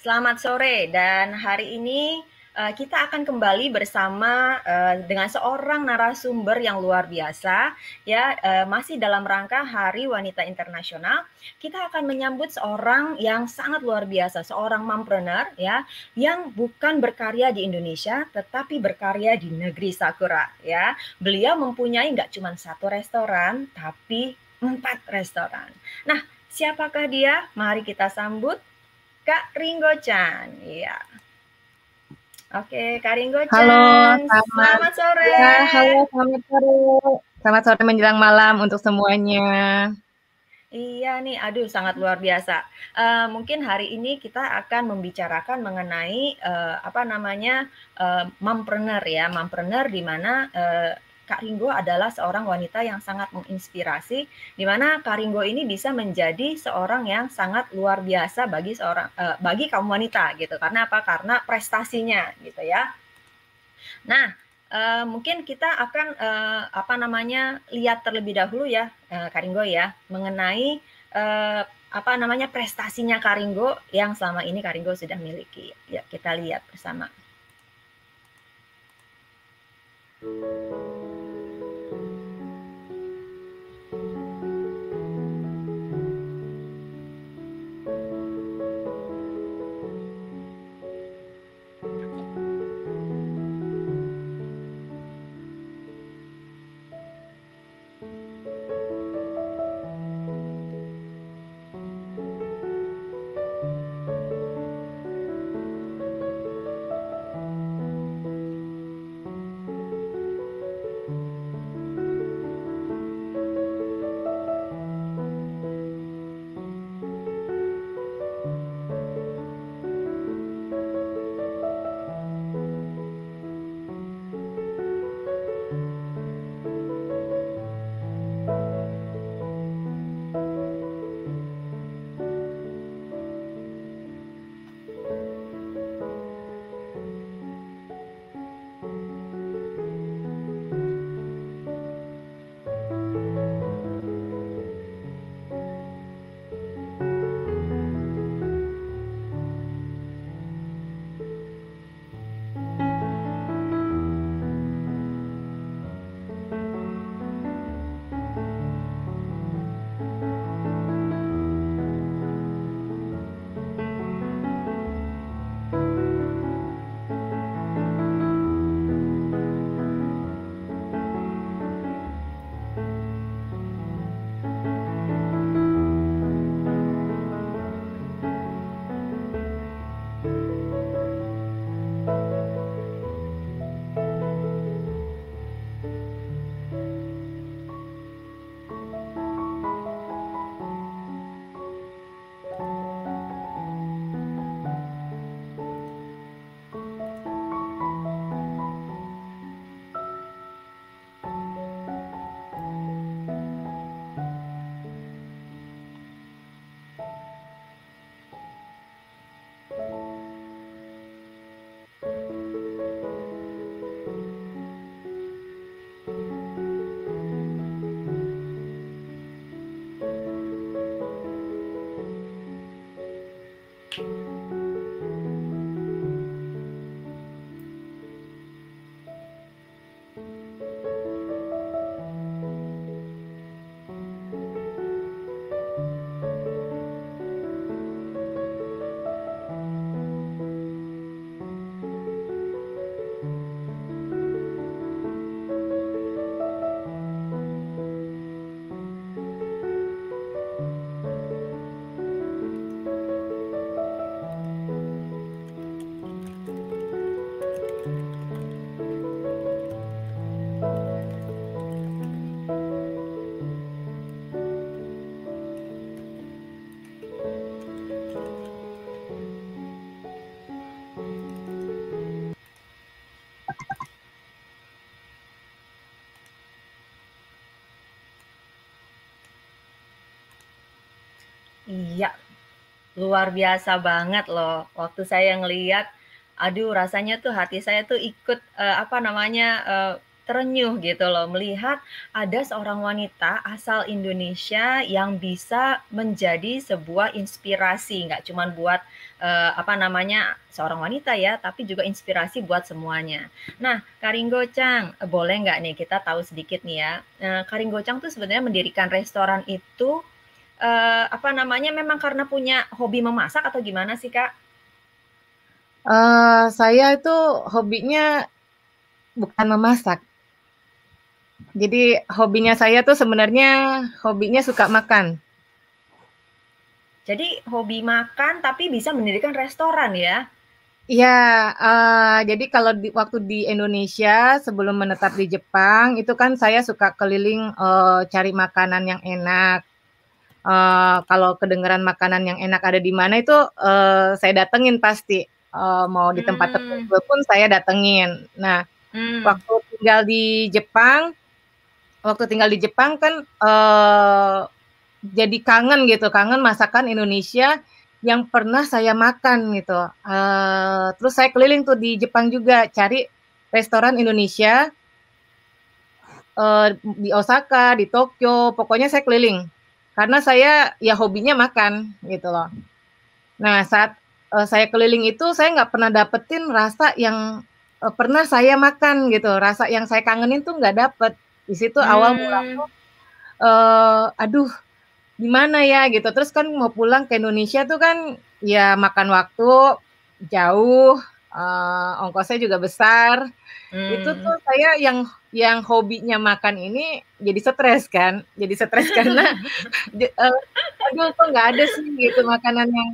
Selamat sore dan hari ini uh, kita akan kembali bersama uh, dengan seorang narasumber yang luar biasa ya uh, masih dalam rangka Hari Wanita Internasional. Kita akan menyambut seorang yang sangat luar biasa, seorang mompreneur ya yang bukan berkarya di Indonesia tetapi berkarya di negeri Sakura ya. Beliau mempunyai nggak cuma satu restoran tapi empat restoran. Nah, Siapakah dia? Mari kita sambut Kak Ringo Chan. Iya. Oke, Kak Ringo Chan. Halo, selamat, selamat sore. Ya, halo, selamat sore. Selamat sore menjelang malam untuk semuanya. Iya nih, aduh sangat luar biasa. Uh, mungkin hari ini kita akan membicarakan mengenai uh, apa namanya uh, mompreneur ya, mompreneur di mana uh, Kak Ringo adalah seorang wanita yang sangat menginspirasi, di mana Kak Ringo ini bisa menjadi seorang yang sangat luar biasa bagi seorang uh, bagi kaum wanita gitu. Karena apa? Karena prestasinya gitu ya. Nah, uh, mungkin kita akan uh, apa namanya lihat terlebih dahulu ya, uh, Kak ya, mengenai uh, apa namanya prestasinya Karinggo yang selama ini Karinggo sudah miliki. Ya, kita lihat bersama. Iya, luar biasa banget loh. Waktu saya ngeliat, aduh rasanya tuh hati saya tuh ikut uh, apa namanya uh, terenyuh gitu loh melihat ada seorang wanita asal Indonesia yang bisa menjadi sebuah inspirasi, nggak cuman buat uh, apa namanya seorang wanita ya, tapi juga inspirasi buat semuanya. Nah, Karinggo Chang, boleh nggak nih kita tahu sedikit nih ya? Uh, Karinggo Chang tuh sebenarnya mendirikan restoran itu uh, apa namanya memang karena punya hobi memasak atau gimana sih kak? Uh, saya itu hobinya bukan memasak. Jadi hobinya saya tuh sebenarnya hobinya suka makan. Jadi hobi makan tapi bisa mendirikan restoran ya? Iya, uh, jadi kalau di waktu di Indonesia sebelum menetap di Jepang itu kan saya suka keliling uh, cari makanan yang enak. Uh, kalau kedengeran makanan yang enak ada di mana itu uh, saya datengin pasti uh, mau di tempat hmm. tertentu pun saya datengin. Nah, hmm. waktu tinggal di Jepang, waktu tinggal di Jepang kan uh, jadi kangen gitu, kangen masakan Indonesia yang pernah saya makan gitu. Uh, terus saya keliling tuh di Jepang juga cari restoran Indonesia uh, di Osaka, di Tokyo, pokoknya saya keliling karena saya ya hobinya makan gitu loh. Nah saat uh, saya keliling itu saya nggak pernah dapetin rasa yang uh, pernah saya makan gitu. Rasa yang saya kangenin tuh nggak dapet. Di situ hmm. awal mula uh, aduh gimana ya gitu. Terus kan mau pulang ke Indonesia tuh kan ya makan waktu jauh, uh, ongkosnya juga besar. Hmm. Itu tuh saya yang yang hobinya makan ini jadi stres kan, jadi stres karena uh, aduh kok nggak ada sih gitu makanan yang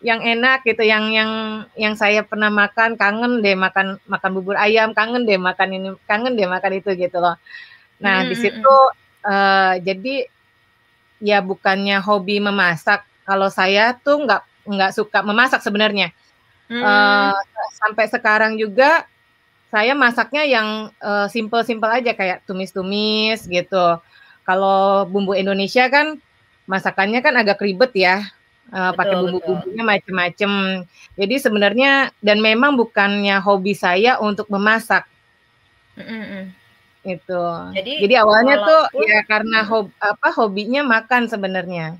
yang enak gitu yang yang yang saya pernah makan kangen deh makan makan bubur ayam kangen deh makan ini kangen deh makan itu gitu loh nah hmm. di situ uh, jadi ya bukannya hobi memasak kalau saya tuh nggak nggak suka memasak sebenarnya hmm. uh, sampai sekarang juga saya masaknya yang uh, simple-simple aja kayak tumis-tumis gitu kalau bumbu Indonesia kan masakannya kan agak ribet ya uh, pakai bumbu-bumbunya macem-macem. Jadi sebenarnya dan memang bukannya hobi saya untuk memasak. Mm-hmm. Itu. Jadi, Jadi awalnya tuh ya karena hob, apa hobinya makan sebenarnya.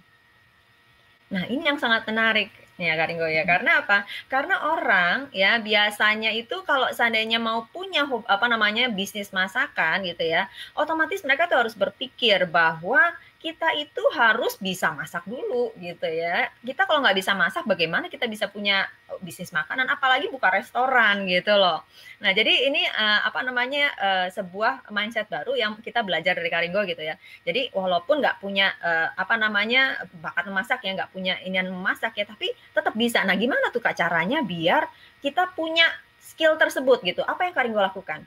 Nah, ini yang sangat menarik ya Karingo ya. Karena apa? Karena orang ya biasanya itu kalau seandainya mau punya apa namanya bisnis masakan gitu ya, otomatis mereka tuh harus berpikir bahwa kita itu harus bisa masak dulu gitu ya. Kita kalau nggak bisa masak, bagaimana kita bisa punya oh, bisnis makanan, apalagi buka restoran gitu loh. Nah jadi ini uh, apa namanya uh, sebuah mindset baru yang kita belajar dari Karingo gitu ya. Jadi walaupun nggak punya uh, apa namanya bakat memasak ya, nggak punya inian memasak ya, tapi tetap bisa. Nah gimana tuh kak caranya biar kita punya skill tersebut gitu? Apa yang Karingo lakukan?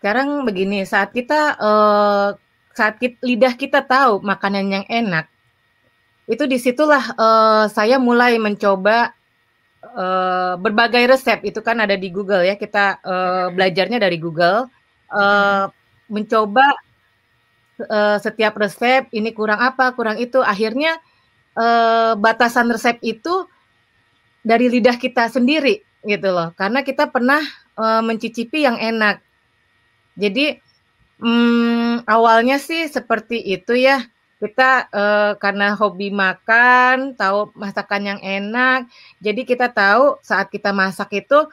Sekarang begini, saat kita uh, saat kita, lidah kita tahu makanan yang enak, itu di situlah uh, saya mulai mencoba uh, berbagai resep. Itu kan ada di Google ya, kita uh, belajarnya dari Google. Uh, mencoba uh, setiap resep, ini kurang apa, kurang itu. Akhirnya uh, batasan resep itu dari lidah kita sendiri gitu loh. Karena kita pernah uh, mencicipi yang enak. Jadi Hmm, awalnya sih seperti itu ya. Kita, uh, karena hobi makan, tahu masakan yang enak, jadi kita tahu saat kita masak itu,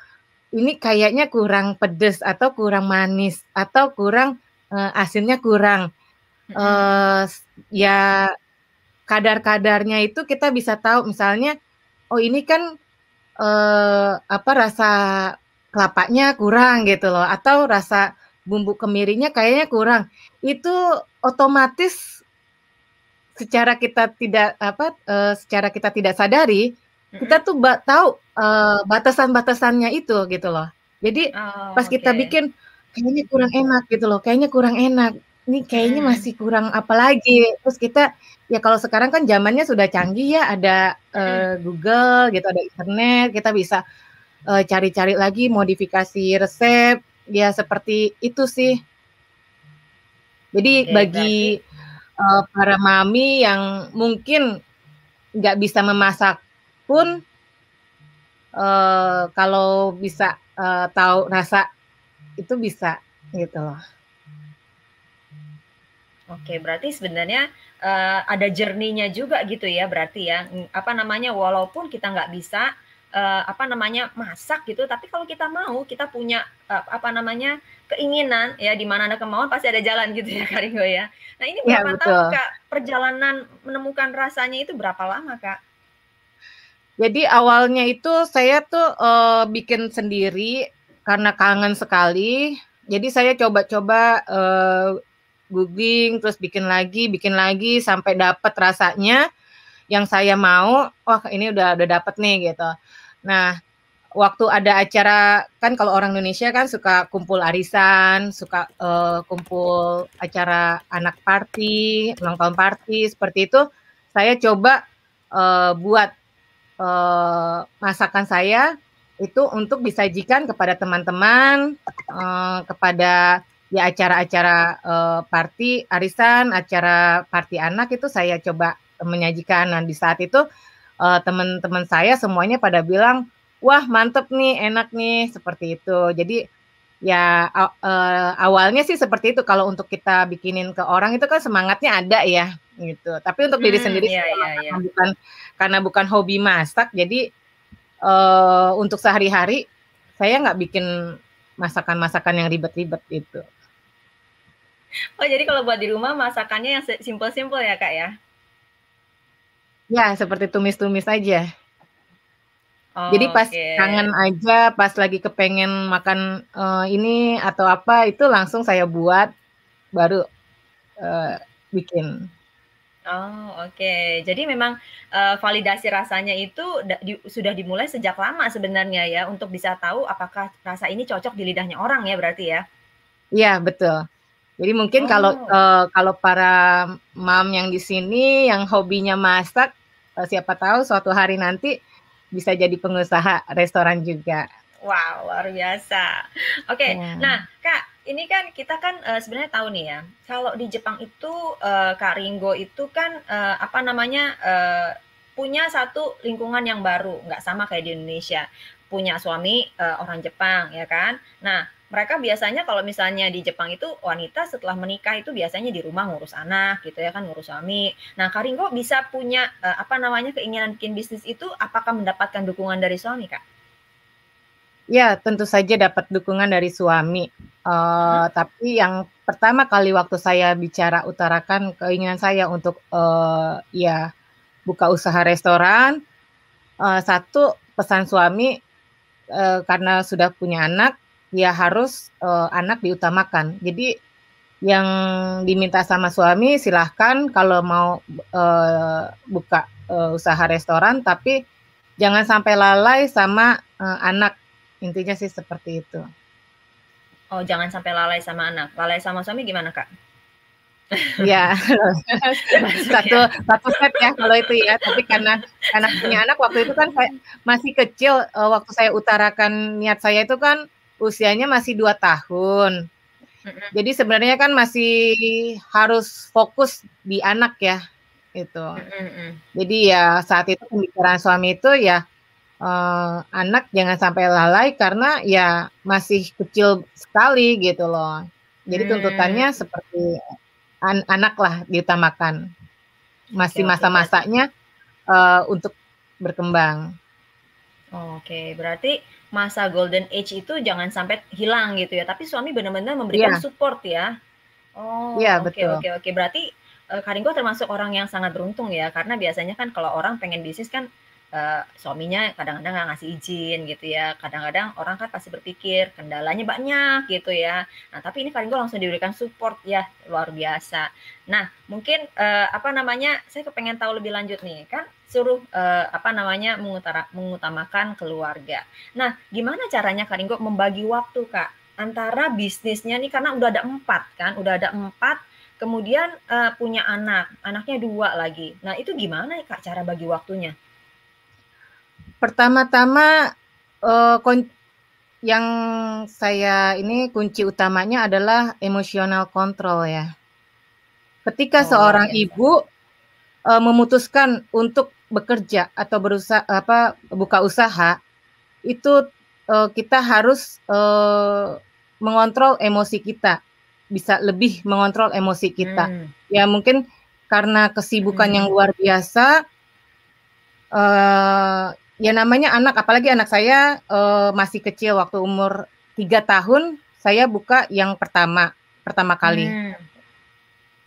ini kayaknya kurang pedes atau kurang manis atau kurang, uh, asinnya kurang. Uh, ya kadar-kadarnya itu kita bisa tahu misalnya, oh ini kan, uh, apa, rasa kelapanya kurang gitu loh atau rasa bumbu kemirinya kayaknya kurang. Itu otomatis secara kita tidak apa uh, secara kita tidak sadari kita tuh ba tahu uh, batasan-batasannya itu gitu loh. Jadi oh, pas okay. kita bikin kayaknya kurang enak gitu loh, kayaknya kurang enak. Ini kayaknya hmm. masih kurang apa lagi. Terus kita ya kalau sekarang kan zamannya sudah canggih ya, ada uh, Google gitu, ada internet, kita bisa cari-cari uh, lagi modifikasi resep ya seperti itu sih. Jadi Oke, bagi uh, para mami yang mungkin nggak bisa memasak pun uh, kalau bisa uh, tahu rasa itu bisa gitu loh. Oke, berarti sebenarnya uh, ada journey-nya juga gitu ya, berarti ya. Apa namanya, walaupun kita nggak bisa uh, apa namanya masak gitu, tapi kalau kita mau, kita punya uh, apa namanya keinginan ya, di mana ada kemauan pasti ada jalan gitu ya, Kak Ringo ya. Nah ini Iya berapa tahun betul. Kak perjalanan menemukan rasanya itu berapa lama Kak? Jadi awalnya itu saya tuh uh, bikin sendiri karena kangen sekali. Jadi saya coba-coba uh, googling, terus bikin lagi, bikin lagi sampai dapat rasanya yang saya mau. Wah ini udah udah dapet nih gitu. Nah waktu ada acara kan kalau orang Indonesia kan suka kumpul arisan, suka uh, kumpul acara anak party, ulang tahun party seperti itu. Saya coba uh, buat uh, masakan saya itu untuk disajikan kepada teman-teman, uh, kepada ya acara-acara uh, party arisan, acara party anak itu saya coba menyajikan. Nah di saat itu uh, teman-teman saya semuanya pada bilang, wah mantep nih, enak nih, seperti itu. Jadi ya uh, awalnya sih seperti itu. Kalau untuk kita bikinin ke orang itu kan semangatnya ada ya, gitu. Tapi untuk diri Hmm, sendiri iya iya karena iya. bukan karena bukan hobi masak, jadi uh, untuk sehari-hari saya nggak bikin masakan-masakan yang ribet-ribet gitu. Oh jadi kalau buat di rumah masakannya yang simpel-simpel ya Kak ya? Ya seperti tumis-tumis aja. Jadi pas Oke. kangen aja, pas lagi kepengen makan, eee, ini atau apa, itu langsung saya buat, baru, eee, bikin. Oh oke. Jadi memang, eee, validasi rasanya itu di sudah dimulai sejak lama sebenarnya ya, untuk bisa tahu apakah rasa ini cocok di lidahnya orang ya berarti ya? Iya betul. Jadi mungkin kalau, Oh. eee, kalau para mom yang di sini yang hobinya masak, eee, siapa tahu suatu hari nanti bisa jadi pengusaha restoran juga. Wow, luar biasa. Oke, Iya. nah Kak, ini kan kita kan, eee, sebenarnya tahu nih ya, kalau di Jepang itu, eee, Kak Ringo itu kan, eee, apa namanya, eee, punya satu lingkungan yang baru, nggak sama kayak di Indonesia. Punya suami, eee, orang Jepang ya kan. Nah, mereka biasanya kalau misalnya di Jepang itu wanita setelah menikah itu biasanya di rumah ngurus anak gitu ya kan, ngurus suami. Nah, Kak Ringo bisa punya, eee, apa namanya, keinginan bikin bisnis itu apakah mendapatkan dukungan dari suami, Kak? Ya, tentu saja dapat dukungan dari suami. Eee, Mhm. tapi yang pertama kali waktu saya bicara utarakan keinginan saya untuk, eee, ya buka usaha restoran, eee, satu pesan suami, eee, karena sudah punya anak, ya harus, eee, anak diutamakan. Jadi yang diminta sama suami silahkan kalau mau, eee, buka, eee, usaha restoran, tapi jangan sampai lalai sama, eee, anak. Intinya sih seperti itu. Oh, jangan sampai lalai sama anak. Lalai sama suami gimana, Kak? Termasuk Satu ya? satu set ya kalau itu ya, tapi karena karena punya anak waktu itu kan saya masih kecil, waktu saya utarakan niat saya itu kan usianya masih 2 tahun. Jadi sebenarnya kan masih harus fokus di anak ya, gitu. Mhm. Jadi ya saat itu pembicaraan suami itu ya, eee, anak jangan sampai lalai karena ya masih kecil sekali gitu loh. Jadi tuntutannya Mmm. seperti an anaklah diutamakan. Oke Masih masa-masanya, eee, untuk berkembang. Oke, berarti masa golden age itu jangan sampai hilang gitu ya, tapi suami benar-benar memberikan Iya. support ya? Oh, Iya, oke betul. oke oke. Berarti, eee, Kak Ringo termasuk orang yang sangat beruntung ya, karena biasanya kan kalau orang pengen bisnis kan, eee, suaminya kadang-kadang nggak ngasih izin gitu ya, kadang-kadang orang kan pasti berpikir kendalanya banyak gitu ya. Nah, tapi ini Kak Ringo langsung diberikan support ya, luar biasa. Nah, mungkin, eee, apa namanya, saya kepengen tahu lebih lanjut nih, kan suruh, eee, apa namanya, mengutara mengutamakan keluarga. Nah, gimana caranya Kak Ringo membagi waktu, Kak, antara bisnisnya nih karena udah ada 4 kan, udah ada 4, kemudian, eee, punya anak, anaknya 2 lagi. Nah, itu gimana Kak, cara bagi waktunya? Pertama-tama, kon yang saya ini kunci utamanya adalah emotional control ya. Ketika Oh, seorang biasa. ibu, eee, memutuskan untuk bekerja atau berusa apa, buka usaha, itu, eee, kita harus, eee, mengontrol emosi kita, bisa lebih mengontrol emosi kita. Hmm. Ya mungkin karena kesibukan Hmm. yang luar biasa, uh, ya namanya anak, apalagi anak saya uh, masih kecil waktu umur tiga tahun, saya buka yang pertama, pertama kali. Hmm.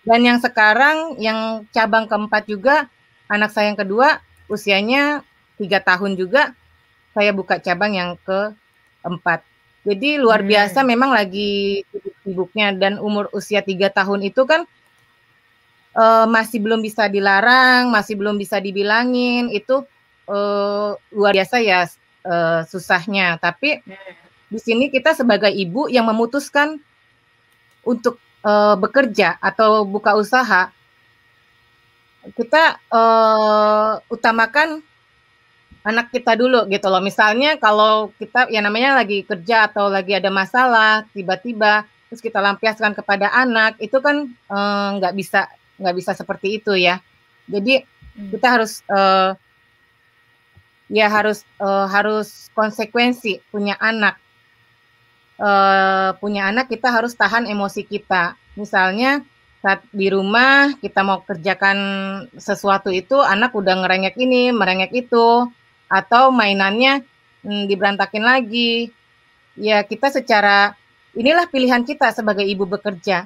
Dan yang sekarang, yang cabang keempat juga, anak saya yang kedua, usianya tiga tahun juga, saya buka cabang yang keempat. Jadi luar Hmm. biasa memang lagi sibuk-sibuknya dan umur usia tiga tahun itu kan uh, masih belum bisa dilarang, masih belum bisa dibilangin itu uh, luar biasa ya uh, susahnya. Tapi di sini kita sebagai ibu yang memutuskan untuk uh, bekerja atau buka usaha, kita uh, utamakan anak kita dulu gitu loh. Misalnya kalau kita ya namanya lagi kerja atau lagi ada masalah tiba-tiba terus kita lampiaskan kepada anak itu kan nggak uh, bisa nggak bisa seperti itu ya. Jadi Hmm. kita harus uh, ya harus uh, harus konsekuensi punya anak. Uh, punya anak kita harus tahan emosi kita. Misalnya saat di rumah kita mau kerjakan sesuatu itu anak udah ngerengek ini, merengek itu atau mainannya hmm, diberantakin lagi. Ya kita secara inilah pilihan kita sebagai ibu bekerja.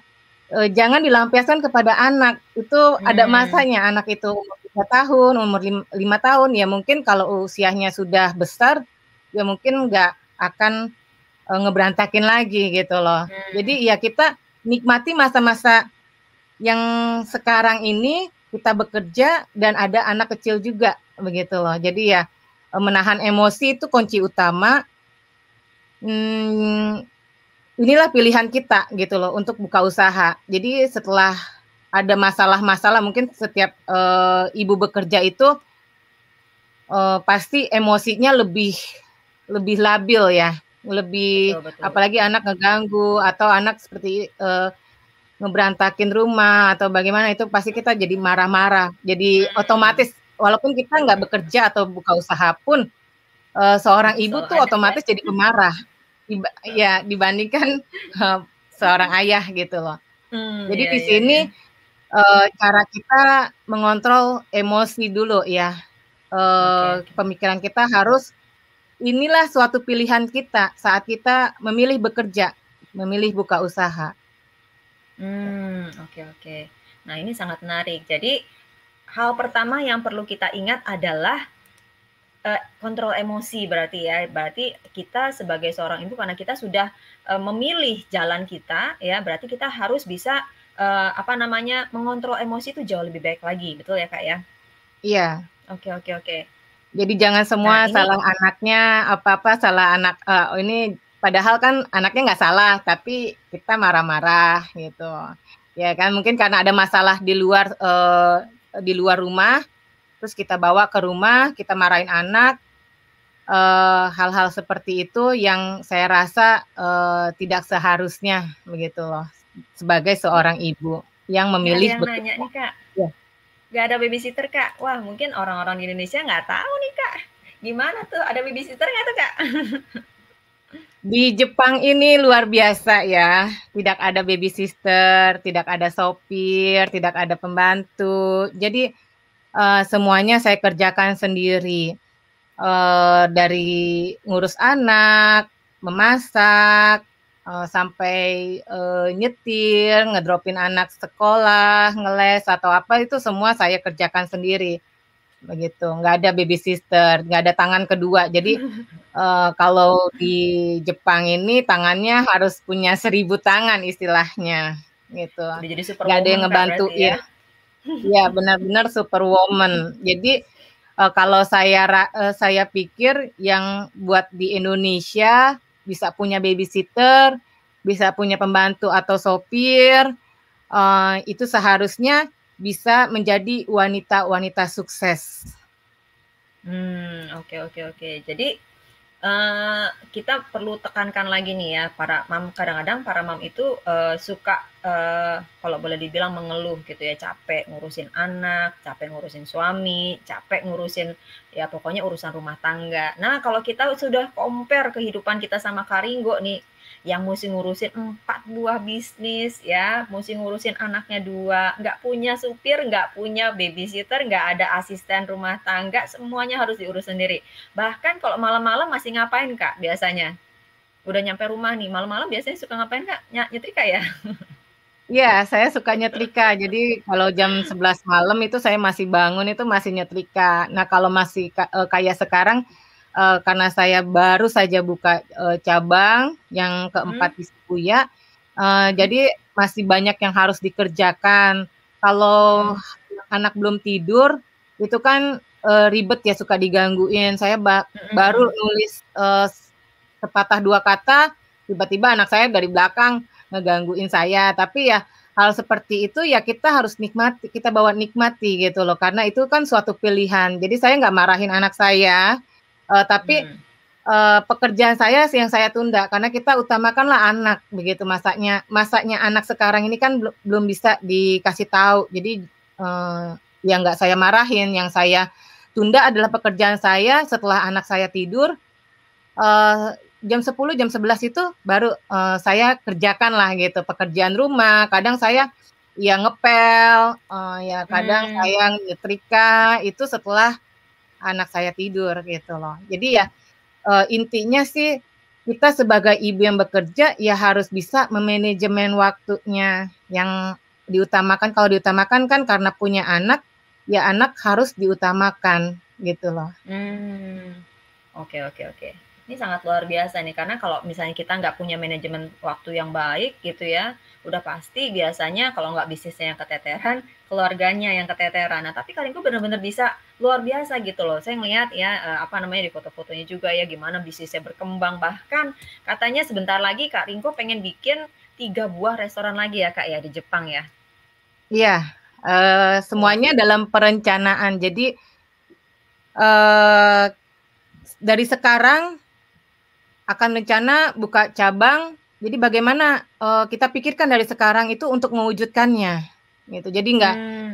E, jangan dilampiaskan kepada anak. Itu hmm. ada masanya anak itu umur 3 tahun, umur 5, 5 tahun ya mungkin kalau usianya sudah besar ya mungkin nggak akan e, ngeberantakin lagi gitu loh. Hmm. Jadi ya kita nikmati masa-masa yang sekarang ini kita bekerja dan ada anak kecil juga begitu loh. Jadi ya menahan emosi itu kunci utama. Hmm, inilah pilihan kita gitu loh untuk buka usaha. Jadi setelah ada masalah-masalah mungkin setiap uh, ibu bekerja itu uh, pasti emosinya lebih lebih labil ya, lebih betul, betul. apalagi anak ngeganggu atau anak seperti uh, ngeberantakin rumah atau bagaimana itu pasti kita jadi marah-marah. Jadi otomatis walaupun kita nggak bekerja atau buka usaha pun uh, seorang ibu so, tuh otomatis ya. jadi pemarah Diba ya dibandingkan uh, seorang ayah gitu loh hmm, jadi iya, di sini iya, iya. Uh, cara kita mengontrol emosi dulu ya uh, okay. pemikiran kita harus inilah suatu pilihan kita saat kita memilih bekerja memilih buka usaha hmm oke okay, oke okay. nah ini sangat menarik jadi hal pertama yang perlu kita ingat adalah uh, kontrol emosi berarti ya. Berarti kita sebagai seorang ibu karena kita sudah uh, memilih jalan kita ya, berarti kita harus bisa uh, apa namanya mengontrol emosi itu jauh lebih baik lagi, betul ya kak ya? Iya. Oke oke oke. Jadi jangan semua nah, ini, salah anaknya apa-apa salah anak uh, ini padahal kan anaknya nggak salah tapi kita marah-marah gitu ya kan mungkin karena ada masalah di luar uh, di luar rumah, terus kita bawa ke rumah, kita marahin anak, hal-hal uh, seperti itu yang saya rasa uh, tidak seharusnya begitu loh sebagai seorang ibu yang memilih. Ada yang nanya nih kak, ya. gak ada babysitter kak? Wah mungkin orang-orang di Indonesia nggak tahu nih kak, gimana tuh ada babysitter nggak tuh kak? Di Jepang ini luar biasa ya, tidak ada baby sister, tidak ada sopir, tidak ada pembantu. Jadi uh, semuanya saya kerjakan sendiri. Uh, dari ngurus anak, memasak, uh, sampai uh, nyetir, ngedropin anak sekolah, ngeles atau apa itu semua saya kerjakan sendiri. Begitu. Nggak ada baby sister nggak ada tangan kedua. Jadi uh, kalau di Jepang ini tangannya harus punya seribu tangan istilahnya. Gitu. Nggak ada yang ngebantu ya? ya benar-benar superwoman. Jadi uh, kalau saya uh, saya pikir yang buat di Indonesia bisa punya babysitter bisa punya pembantu atau sopir uh, itu seharusnya bisa menjadi wanita-wanita sukses. Hmm, oke okay, oke okay, oke. Okay. Jadi uh, kita perlu tekankan lagi nih ya para mam kadang-kadang para mam itu uh, suka uh, kalau boleh dibilang mengeluh gitu ya capek ngurusin anak, capek ngurusin suami, capek ngurusin ya pokoknya urusan rumah tangga. Nah kalau kita sudah compare kehidupan kita sama Karinggo nih yang mesti ngurusin empat buah bisnis ya, mesti ngurusin anaknya dua, nggak punya supir, nggak punya babysitter, nggak ada asisten rumah tangga, semuanya harus diurus sendiri. Bahkan kalau malam-malam masih ngapain kak biasanya? Udah nyampe rumah nih, malam-malam biasanya suka ngapain kak? Nyetrika ya? Iya, saya suka nyetrika. Jadi kalau jam 11 malam itu saya masih bangun itu masih nyetrika. Nah kalau masih eh, kayak sekarang uh, karena saya baru saja buka uh, cabang yang keempat hmm. di Sebuya, uh, jadi masih banyak yang harus dikerjakan. Kalau hmm. anak belum tidur, itu kan uh, ribet ya suka digangguin. Saya ba hmm. baru nulis uh, sepatah dua kata, tiba-tiba anak saya dari belakang ngegangguin saya. Tapi ya hal seperti itu ya kita harus nikmati, kita bawa nikmati gitu loh, karena itu kan suatu pilihan. Jadi saya nggak marahin anak saya, Uh, tapi hmm. uh, pekerjaan saya yang saya tunda karena kita utamakanlah anak begitu masaknya masaknya anak sekarang ini kan belum belum bisa dikasih tahu. Jadi uh, yang nggak saya marahin, yang saya tunda adalah pekerjaan saya setelah anak saya tidur. Uh, jam 10 jam 11 itu baru uh, saya kerjakan lah gitu pekerjaan rumah kadang saya ya ngepel uh, ya kadang hmm. saya nyetrika itu setelah anak saya tidur gitu loh. Jadi ya uh, intinya sih kita sebagai ibu yang bekerja ya harus bisa memanajemen waktunya yang diutamakan kalau diutamakan kan karena punya anak ya anak harus diutamakan gitu loh. Hmm. Oke oke oke. Ini sangat luar biasa nih karena kalau misalnya kita nggak punya manajemen waktu yang baik gitu ya, udah pasti biasanya kalau nggak bisnisnya yang keteteran, keluarganya yang keteteran. Nah, tapi Karingko benar-benar bisa luar biasa gitu loh. Saya ngelihat ya eh, apa namanya di foto-fotonya juga ya gimana bisnisnya berkembang. Bahkan katanya sebentar lagi Kak Ringko pengen bikin tiga buah restoran lagi ya Kak ya di Jepang ya. Iya, uh, semuanya dalam perencanaan. Jadi uh, dari sekarang akan rencana buka cabang. Jadi bagaimana uh, kita pikirkan dari sekarang itu untuk mewujudkannya, gitu. Jadi nggak hmm.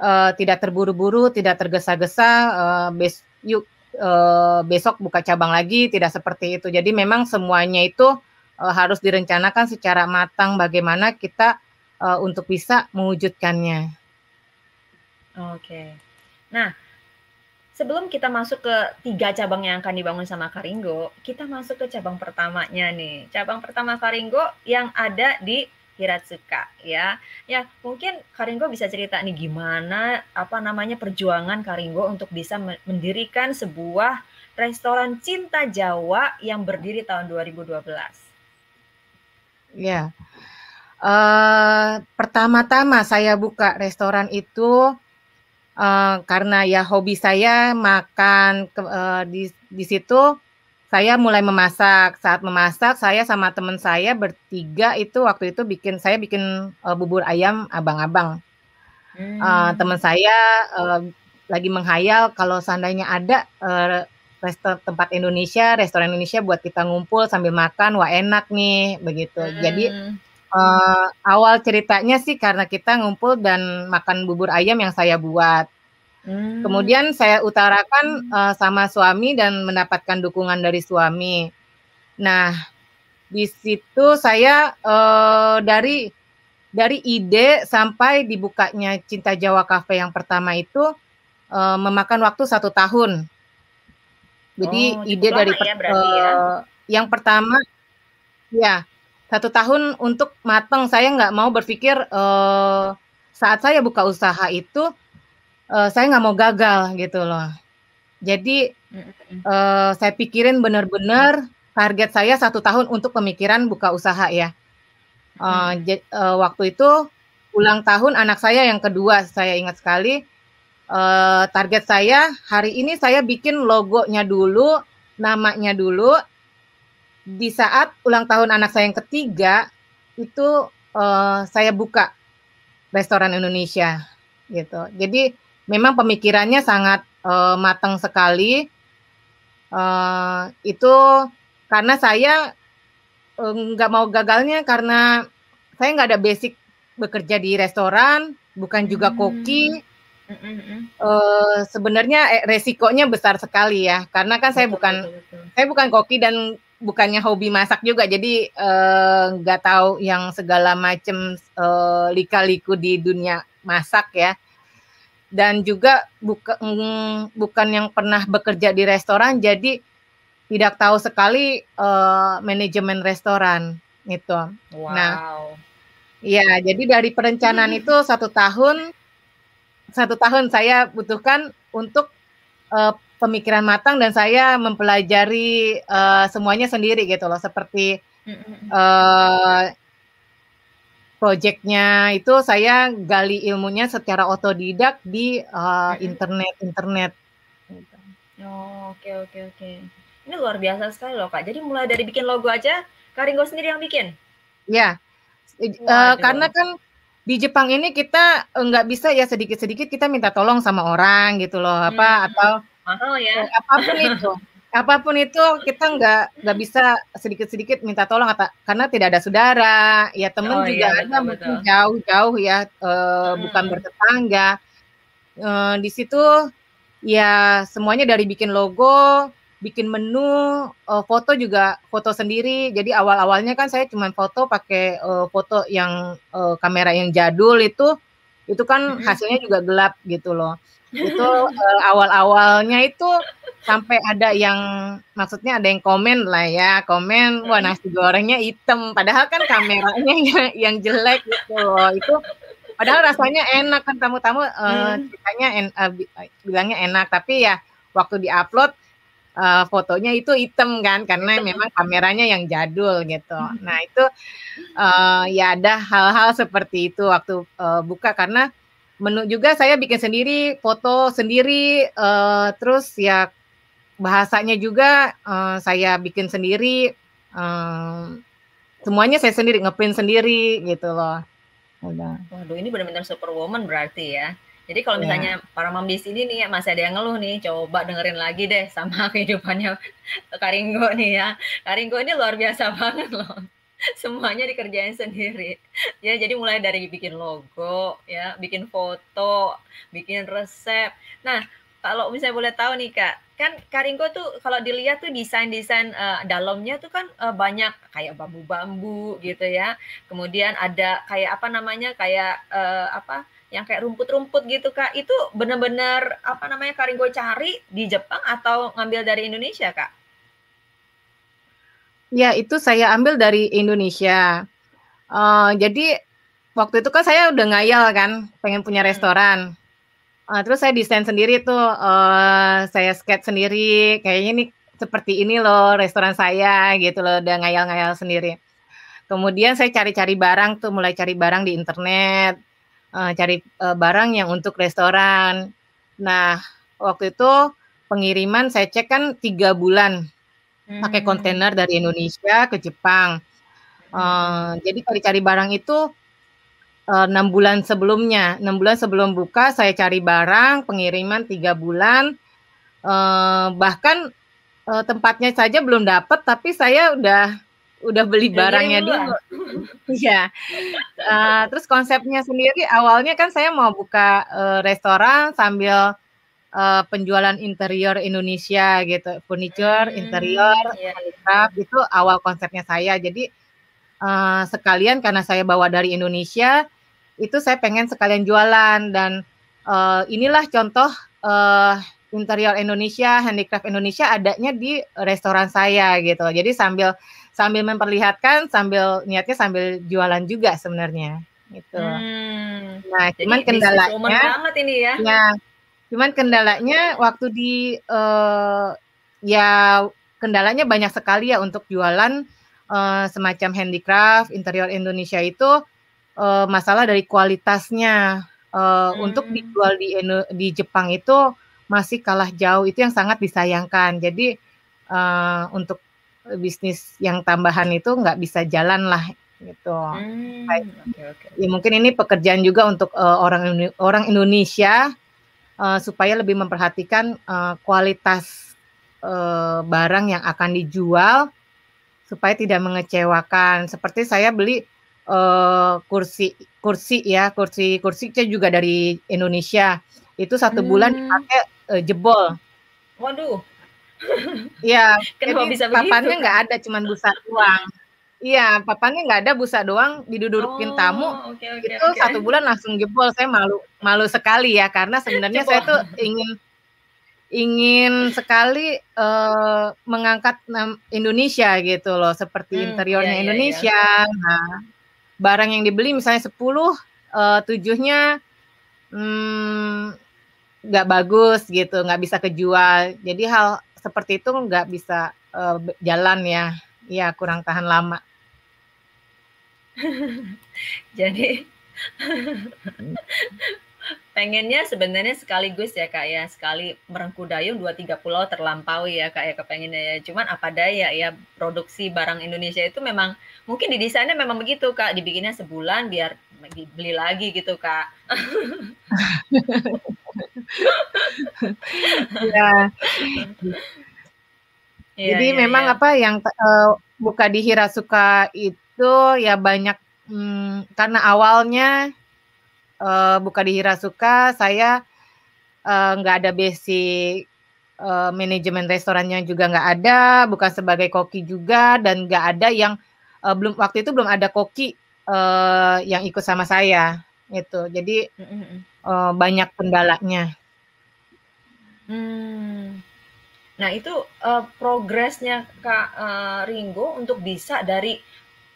uh, tidak terburu-buru, tidak tergesa-gesa. Uh, bes yuk uh, besok buka cabang lagi, tidak seperti itu. Jadi memang semuanya itu uh, harus direncanakan secara matang. Bagaimana kita uh, untuk bisa mewujudkannya. Oke. Okay. Nah, sebelum kita masuk ke tiga cabang yang akan dibangun sama Karinggo, kita masuk ke cabang pertamanya nih. Cabang pertama Karinggo yang ada di Hiratsuka ya. Ya, mungkin Karinggo bisa cerita nih gimana apa namanya perjuangan Karinggo untuk bisa mendirikan sebuah restoran cinta Jawa yang berdiri tahun 2012. Ya. Uh, pertama-tama saya buka restoran itu uh, karena ya hobi saya makan ke, uh, di di situ saya mulai memasak. Saat memasak saya sama teman saya bertiga itu waktu itu bikin saya bikin uh, bubur ayam abang-abang. Hmm. Uh, teman saya uh, lagi menghayal kalau seandainya ada uh, resto tempat Indonesia, restoran Indonesia buat kita ngumpul sambil makan, wah enak nih begitu. Hmm. Jadi uh, awal ceritanya sih karena kita ngumpul dan makan bubur ayam yang saya buat. Hmm. Kemudian saya utarakan uh, sama suami dan mendapatkan dukungan dari suami. Nah, di situ saya uh, dari dari ide sampai dibukanya Cinta Jawa Cafe yang pertama itu uh, memakan waktu satu tahun. Jadi oh, ide dari ya, uh, ya. yang pertama, ya satu tahun untuk matang saya nggak mau berpikir uh, saat saya buka usaha itu uh, saya nggak mau gagal gitu loh. Jadi uh, saya pikirin benar-benar target saya satu tahun untuk pemikiran buka usaha ya. Uh, uh, waktu itu ulang tahun anak saya yang kedua saya ingat sekali. Uh, target saya hari ini saya bikin logonya dulu namanya dulu di saat ulang tahun anak saya yang ketiga itu uh, saya buka restoran Indonesia gitu. Jadi memang pemikirannya sangat uh, matang sekali. Uh, itu karena saya nggak uh, mau gagalnya karena saya nggak ada basic bekerja di restoran, bukan juga hmm. koki. Uh, sebenarnya resikonya besar sekali ya, karena kan betul, saya bukan betul, betul. saya bukan koki dan bukannya hobi masak juga, jadi eh, nggak uh, tahu yang segala macam uh, lika-liku di dunia masak ya. Dan juga buka, mm, bukan yang pernah bekerja di restoran, jadi tidak tahu sekali uh, manajemen restoran itu. Nah, wow. Nah, ya jadi dari perencanaan itu satu tahun, satu tahun saya butuhkan untuk uh, pemikiran matang dan saya mempelajari uh, semuanya sendiri gitu loh seperti uh, proyeknya itu saya gali ilmunya secara otodidak di uh, internet internet. Oh, oke oke oke. Ini luar biasa sekali loh kak. Jadi mulai dari bikin logo aja, Karingo sendiri yang bikin. Ya, uh, karena kan di Jepang ini kita nggak bisa ya sedikit-sedikit kita minta tolong sama orang gitu loh apa hmm. atau mahal ya. Apa pun itu. apa pun itu kita nggak nggak bisa sedikit-sedikit minta tolong atau karena tidak ada saudara, ya teman oh, juga iya, ada mungkin jauh-jauh ya uh, hmm. bukan bertetangga. Uh, di situ ya semuanya dari bikin logo, bikin menu, uh, foto juga foto sendiri. Jadi awal-awalnya kan saya cuma foto pakai uh, foto yang uh, kamera yang jadul itu itu kan hasilnya juga gelap gitu loh itu uh, awal-awalnya itu sampai ada yang maksudnya ada yang komen lah ya komen wah nasi gorengnya hitam. Padahal kan kameranya yang, yang jelek gitu loh. Itu padahal rasanya enak kan tamu-tamu uh, ceritanya en, uh, bilangnya enak. Tapi ya waktu diupload uh, fotonya itu hitam kan karena memang kameranya yang jadul gitu. Nah itu uh, ya ada hal-hal seperti itu waktu uh, buka karena menu juga saya bikin sendiri, foto sendiri, uh, terus ya bahasanya juga uh, saya bikin sendiri, uh, semuanya saya sendiri ngeprint sendiri gitu loh. Udah. Waduh ini benar-benar superwoman berarti ya. Jadi kalau iya. misalnya yeah. para mambis ini nih masih ada yang ngeluh nih, coba dengerin lagi deh sama kehidupannya Karinggo nih ya. Karinggo ini luar biasa banget loh. semuanya dikerjain sendiri. Ya, jadi mulai dari bikin logo, ya, bikin foto, bikin resep. Nah, kalau misalnya boleh tahu nih Kak, kan Karingko tuh kalau dilihat tuh desain-desain uh, dalamnya tuh kan uh, banyak kayak bambu-bambu gitu ya. Kemudian ada kayak apa namanya? kayak uh, apa? yang kayak rumput-rumput gitu Kak. Itu benar-benar apa namanya Karingko cari di Jepang atau ngambil dari Indonesia Kak? Ya, itu saya ambil dari Indonesia. Uh, jadi waktu itu kan saya udah ngayal kan, pengen punya hmm. restoran. Uh, terus saya desain sendiri tuh, uh, saya sketch sendiri, kayaknya ini seperti ini loh restoran saya gitu loh, udah ngayal-ngayal sendiri. Kemudian saya cari-cari barang tuh, mulai cari barang di internet, uh, cari uh, barang yang untuk restoran. Nah, waktu itu pengiriman saya cek kan tiga bulan pakai hmm. kontainer dari Indonesia ke Jepang. Uh, jadi cari-cari barang itu eh, enam uh, bulan sebelumnya, enam bulan sebelum buka saya cari barang pengiriman tiga bulan, uh, bahkan uh, tempatnya saja belum dapat, tapi saya udah udah beli barangnya dulu. Iya. uh, terus konsepnya sendiri awalnya kan saya mau buka uh, restoran sambil uh, penjualan interior Indonesia gitu, furniture, hmm, interior, yeah. handicraft itu awal konsepnya saya. Jadi uh, sekalian karena saya bawa dari Indonesia, itu saya pengen sekalian jualan dan uh, inilah contoh uh, interior Indonesia, handicraft Indonesia adanya di restoran saya gitu. Jadi sambil sambil memperlihatkan, sambil niatnya sambil jualan juga sebenarnya gitu. Hmm, nah, cuman kendalanya banget ini ya. Ya, Cuman kendalanya waktu di uh, ya kendalanya banyak sekali ya untuk jualan uh, semacam handicraft interior Indonesia itu uh, masalah dari kualitasnya uh, hmm. untuk dijual di di Jepang itu masih kalah jauh itu yang sangat disayangkan. Jadi uh, untuk bisnis yang tambahan itu nggak bisa jalan lah gitu. Hmm, okay, okay. Ya mungkin ini pekerjaan juga untuk uh, orang orang Indonesia uh, supaya lebih memperhatikan uh, kualitas uh, barang yang akan dijual supaya tidak mengecewakan. Seperti saya beli uh, kursi kursi ya kursi kursi juga dari Indonesia itu satu bulan hmm. dipakai uh, jebol. Waduh. Iya, Kenapa jadi bisa papannya nggak ada, cuman busa doang. Iya, papannya nggak ada, busa doang, didudukin tamu, Oh, oke oke itu oke. 1 bulan langsung jebol. Saya malu malu sekali ya, karena sebenarnya saya tuh ingin ingin sekali, eee, mengangkat Indonesia gitu loh, seperti iya interiornya iya iya. Indonesia. Nah, barang yang dibeli misalnya 10, eee, 7-nya, mmm, nggak bagus gitu, nggak bisa kejual. Jadi hal seperti itu nggak bisa, be jalan ya. Iya, kurang tahan lama. Jadi pengennya sebenarnya sekaligus ya, Kak, ya, sekali merengku dayung 2, 3 pulau terlampaui ya, Kak, ya, kepengennya ya. Cuman apa daya ya, produksi barang Indonesia itu memang mungkin didesainnya memang begitu, Kak, dibikinnya sebulan biar lagi beli lagi gitu, Kak. Iya. Iya Jadi iya memang iya. apa yang, eee, buka di Hirasuka itu ya banyak, mmm, karena awalnya, eee, buka di Hirasuka saya, eee, nggak ada basic, eee, manajemen restorannya juga nggak ada, bukan sebagai koki juga, dan nggak ada yang, eee, belum waktu itu belum ada koki, eee, yang ikut sama saya, gitu. Jadi, eee, banyak kendalanya. Mmm. Nah itu, eee, progresnya Kak, eee, Ringo untuk bisa dari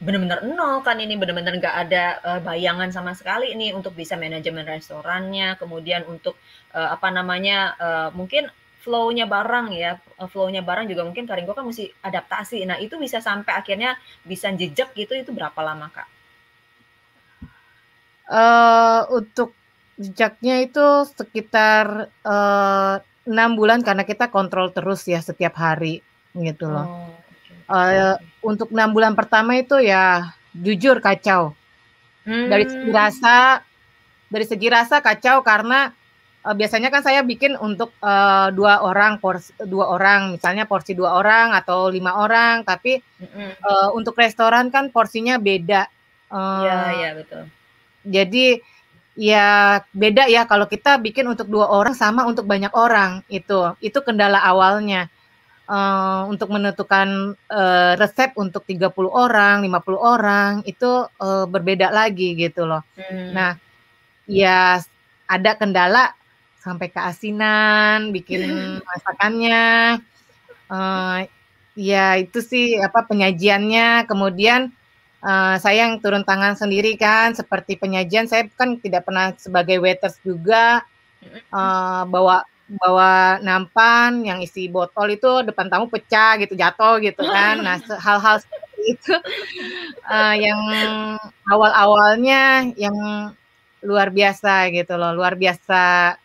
bener-bener nol kan ini, bener-bener nggak ada, eee, bayangan sama sekali nih untuk bisa manajemen restorannya, kemudian untuk, eee, apa namanya, eee, mungkin flow-nya barang ya, flow-nya barang juga mungkin Kak Ringo kan musti adaptasi. Nah itu bisa sampai akhirnya bisa jejak gitu, itu berapa lama, Kak? Eee, untuk jejaknya itu sekitar, eee, 6 bulan karena kita kontrol terus ya setiap hari, gitu loh. Oh, oke. untuk 6 bulan pertama itu ya jujur kacau. Dari segi rasa dari segi rasa kacau karena, eee, biasanya kan saya bikin untuk, eee, 2 orang pors 2 orang, misalnya porsi 2 orang atau 5 orang, tapi, Mhm. eee, untuk restoran kan porsinya beda, Iya eee, iya, betul. jadi ya beda ya kalau kita bikin untuk 2 orang sama untuk banyak orang, itu. Itu kendala awalnya, eee, untuk menentukan, eee, resep untuk 30 orang, 50 orang, itu, eee, berbeda lagi gitu loh. Mmm. Nah, ya ada kendala sampai keasinan, bikin masakannya, eee, ya itu sih, apa, penyajiannya, kemudian, eee, saya yang turun tangan sendiri kan, seperti penyajian saya kan tidak pernah sebagai waiters juga, eee, bawa bawa nampan yang isi botol itu depan tamu pecah gitu, jatuh gitu kan. Nah, hal-hal seperti itu, eee, yang awal-awalnya yang luar biasa gitu loh, luar biasa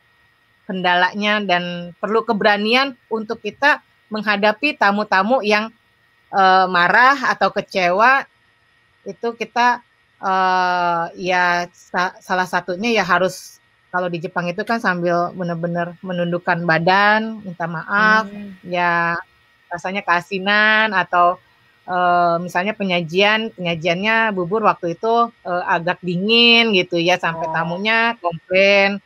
kendalanya dan perlu keberanian untuk kita menghadapi tamu-tamu yang, eee, marah atau kecewa, itu kita, eee, ya sa salah satunya ya harus kalau di Jepang itu kan sambil bener-bener menundukkan badan, minta maaf, Mmm. ya rasanya keasinan atau, eee, misalnya penyajian, penyajiannya bubur waktu itu, eee, agak dingin gitu ya, sampai Oh. tamunya komplain,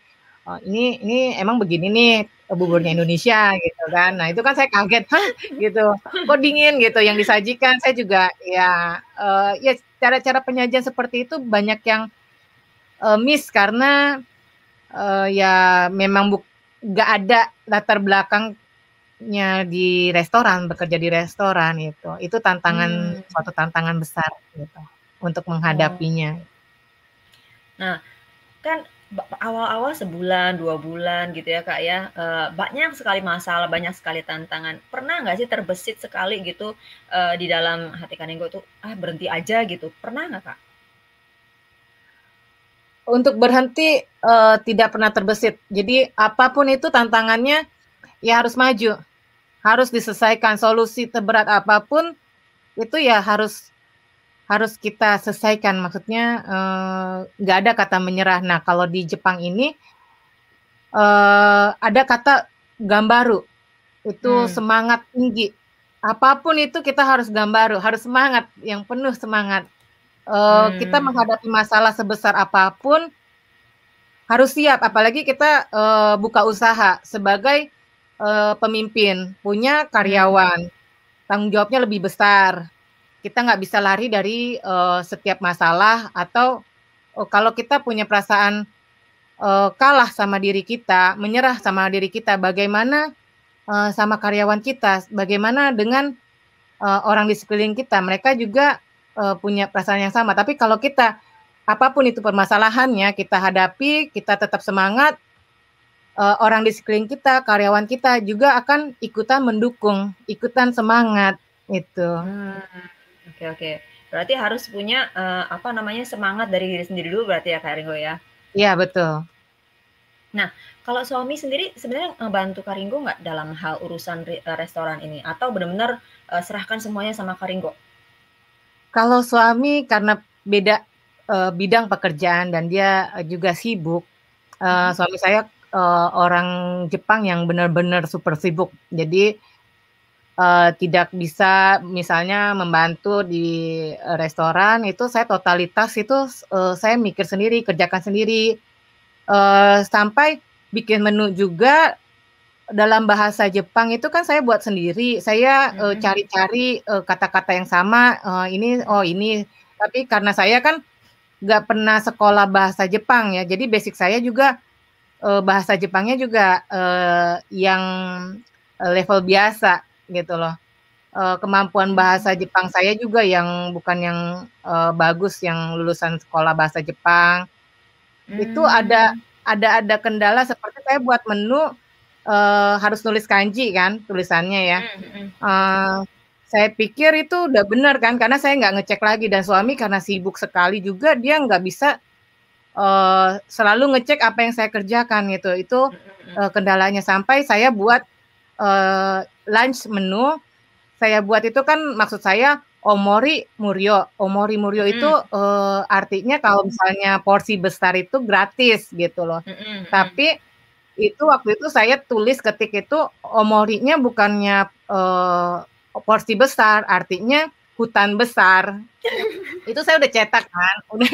eee, "Ini ini emang begini nih, eee, buburnya Indonesia?" Gitu kan. Nah itu kan saya kaget, "Hah?" Gitu, "Kok dingin?" Gitu, yang disajikan. Saya juga ya, eee, ya cara-cara penyajian seperti itu banyak yang, miss karena, eee, ya memang buk nggak ada latar belakangnya di restoran, bekerja di restoran itu. Itu tantangan Mmm. suatu tantangan besar gitu, untuk Oh. menghadapinya. Nah, kan awal-awal sebulan, 2 bulan gitu ya, Kak, ya, eee, banyak sekali masalah, banyak sekali tantangan. Pernah nggak sih terbesit sekali gitu, eee, di dalam hati Kak Ringo tuh, "Ah, berhenti aja," gitu, pernah nggak, Kak? Untuk berhenti, eee, tidak pernah terbesit. Jadi apa pun itu tantangannya, ya harus maju, harus diselesaikan. Solusi seberat apa pun, itu ya harus harus kita selesaikan. Maksudnya, eee, nggak ada kata menyerah. Nah, kalau di Jepang ini, eee, ada kata "ganbaru", itu Mmm. semangat tinggi. Apa pun itu kita harus ganbaru, harus semangat, yang penuh semangat. Eee, kita Mmm. menghadapi masalah sebesar apa pun, harus siap, apalagi kita, eee, buka usaha sebagai, uh, pemimpin, punya karyawan, tanggung jawabnya lebih besar. Kita nggak bisa lari dari uh, setiap masalah atau uh, kalau kita punya perasaan uh, kalah sama diri kita, menyerah sama diri kita, bagaimana uh, sama karyawan kita, bagaimana dengan uh, orang di sekeliling kita, mereka juga uh, punya perasaan yang sama. Tapi kalau kita apa pun itu permasalahannya kita hadapi, kita tetap semangat, uh, orang di sekeliling kita, karyawan kita juga akan ikutan mendukung, ikutan semangat itu. Hmm, oke oke. Berarti harus punya uh, apa namanya semangat dari diri sendiri dulu berarti ya Kak Ringo ya? Iya betul. Nah, kalau suami sendiri sebenarnya ngebantu Karingo nggak dalam hal urusan restoran ini atau benar-benar uh, serahkan semuanya sama Karingo? Kalau suami karena beda uh, bidang pekerjaan dan dia juga sibuk, uh, suami saya uh, orang Jepang yang benar-benar super sibuk. Jadi uh, tidak bisa misalnya membantu di restoran itu saya totalitas itu uh, saya mikir sendiri, kerjakan sendiri uh, sampai bikin menu juga dalam bahasa Jepang itu kan saya buat sendiri. Saya uh, cari-cari uh, kata-kata yang sama. Uh, ini oh ini. Tapi karena saya kan nggak pernah sekolah bahasa Jepang ya, jadi basic saya juga uh, bahasa Jepangnya juga uh, yang level biasa gitu loh. Uh, kemampuan bahasa Jepang saya juga yang bukan yang uh, bagus yang lulusan sekolah bahasa Jepang. Hmm. Itu ada ada ada kendala seperti saya buat menu uh, harus nulis kanji kan tulisannya ya. Uh, saya pikir itu udah benar kan karena saya nggak ngecek lagi dan suami karena sibuk sekali juga dia nggak bisa uh, selalu ngecek apa yang saya kerjakan gitu. Itu uh, kendalanya sampai saya buat uh, lunch menu. Saya buat itu kan maksud saya omori muryo. Omori muryo itu uh, artinya kalau misalnya porsi besar itu gratis gitu loh. Tapi itu waktu itu saya tulis ketik itu omorinya bukannya uh, porsi besar, artinya hutan besar. itu saya udah cetak kan, udah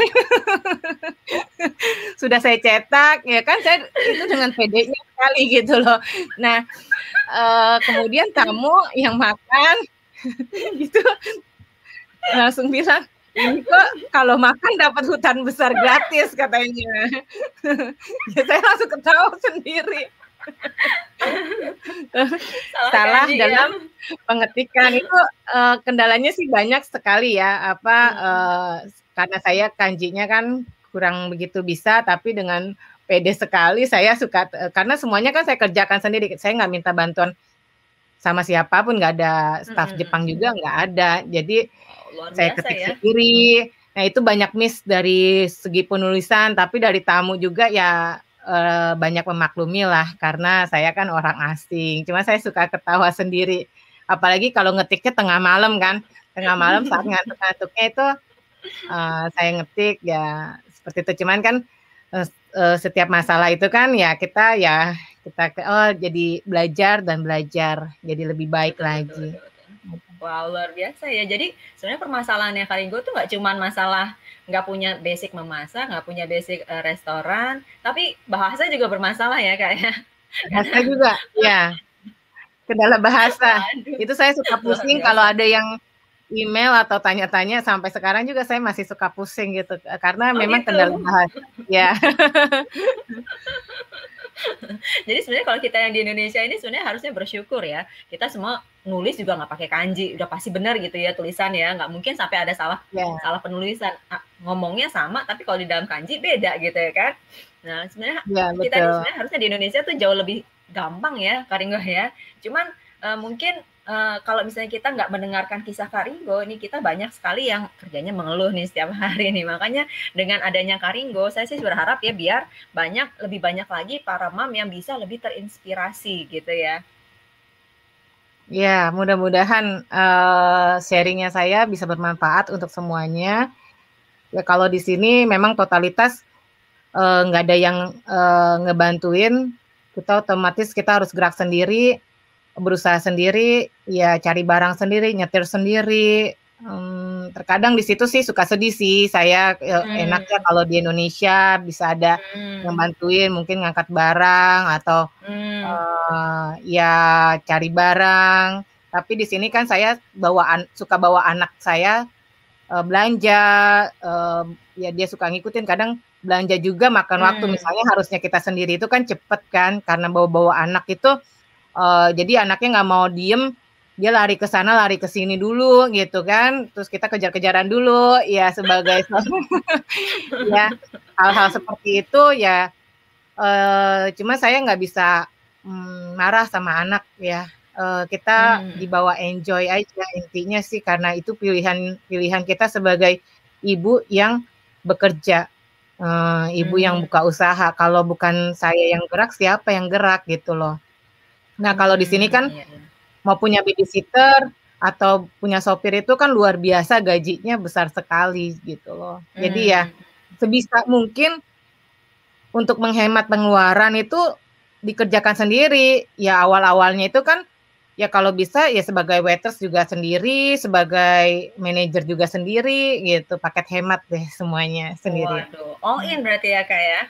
sudah saya cetak ya kan saya itu dengan pedenya sekali gitu loh. Nah uh, kemudian tamu yang makan gitu langsung bilang ini kok kalau makan dapat hutan besar gratis katanya. ya saya langsung ketawa sendiri. salah, salah dalam pengetikan itu uh, kendalanya sih banyak sekali ya apa uh, karena saya kanjinya kan kurang begitu bisa tapi dengan pede sekali saya suka uh, karena semuanya kan saya kerjakan sendiri saya nggak minta bantuan sama siapa pun nggak ada staff hmm. Jepang juga nggak ada jadi oh, saya ketik ya. sendiri nah itu banyak miss dari segi penulisan tapi dari tamu juga ya uh, banyak memaklumi lah karena saya kan orang asing. Cuma saya suka ketawa sendiri. Apalagi kalau ngetiknya tengah malam kan. Tengah malam saat ngantuk-ngantuknya itu uh, saya ngetik ya seperti itu. Cuman kan uh, uh, setiap masalah itu kan ya kita ya kita oh jadi belajar dan belajar jadi lebih baik lagi. Wow, luar biasa ya. Jadi sebenarnya permasalahannya Karingo tuh nggak cuma masalah nggak punya basic memasak, nggak punya basic uh, restoran, tapi bahasa juga bermasalah ya kayaknya. Bahasa juga, ya. Kendala bahasa. Aduh. Itu saya suka pusing kalau ada yang email atau tanya-tanya sampai sekarang juga saya masih suka pusing gitu karena oh, memang gitu? kendala bahasa. Ya. Jadi sebenarnya kalau kita yang di Indonesia ini sebenarnya harusnya bersyukur ya. Kita semua nulis juga nggak pakai kanji, udah pasti benar gitu ya tulisan ya. Nggak mungkin sampai ada salah yeah. salah penulisan. Ngomongnya sama, tapi kalau di dalam kanji beda gitu ya kan. Nah sebenarnya yeah, kita sebenarnya harusnya di Indonesia tuh jauh lebih gampang ya, Karingo ya. Cuman uh, mungkin uh, kalau misalnya kita nggak mendengarkan kisah Karingo, ini kita banyak sekali yang kerjanya mengeluh nih setiap hari nih. Makanya dengan adanya Karingo, saya sih berharap ya biar banyak lebih banyak lagi para mam yang bisa lebih terinspirasi gitu ya. Ya, mudah-mudahan uh, sharingnya saya bisa bermanfaat untuk semuanya. Ya kalau di sini memang totalitas nggak uh, ada yang uh, ngebantuin, kita otomatis kita harus gerak sendiri berusaha sendiri, ya cari barang sendiri, nyetir sendiri. Hmm, terkadang di situ sih suka sedih sih. Saya ya, hmm. enaknya kalau di Indonesia bisa ada hmm. yang bantuin, mungkin ngangkat barang atau hmm. uh, ya cari barang. Tapi di sini kan saya bawa suka bawa anak saya uh, belanja, uh, ya dia suka ngikutin. Kadang belanja juga makan waktu. Hmm. Misalnya harusnya kita sendiri itu kan cepet kan, karena bawa-bawa anak itu. Uh, jadi anaknya nggak mau diem, dia lari ke sana, lari ke sini dulu gitu kan. Terus kita kejar-kejaran dulu, ya sebagai ya hal-hal seperti itu ya. Uh, cuma saya nggak bisa um, marah sama anak ya uh, kita hmm. dibawa enjoy aja intinya sih karena itu pilihan pilihan kita sebagai ibu yang bekerja uh, ibu hmm. yang buka usaha kalau bukan saya yang gerak siapa yang gerak gitu loh nah kalau di sini kan hmm, iya, iya. mau punya babysitter atau punya sopir itu kan luar biasa gajinya besar sekali gitu loh jadi ya hmm. sebisa mungkin untuk menghemat pengeluaran itu dikerjakan sendiri ya awal-awalnya itu kan ya kalau bisa ya sebagai waiters juga sendiri, sebagai manajer juga sendiri gitu, paket hemat deh semuanya sendiri. Waduh, all in berarti ya kak ya?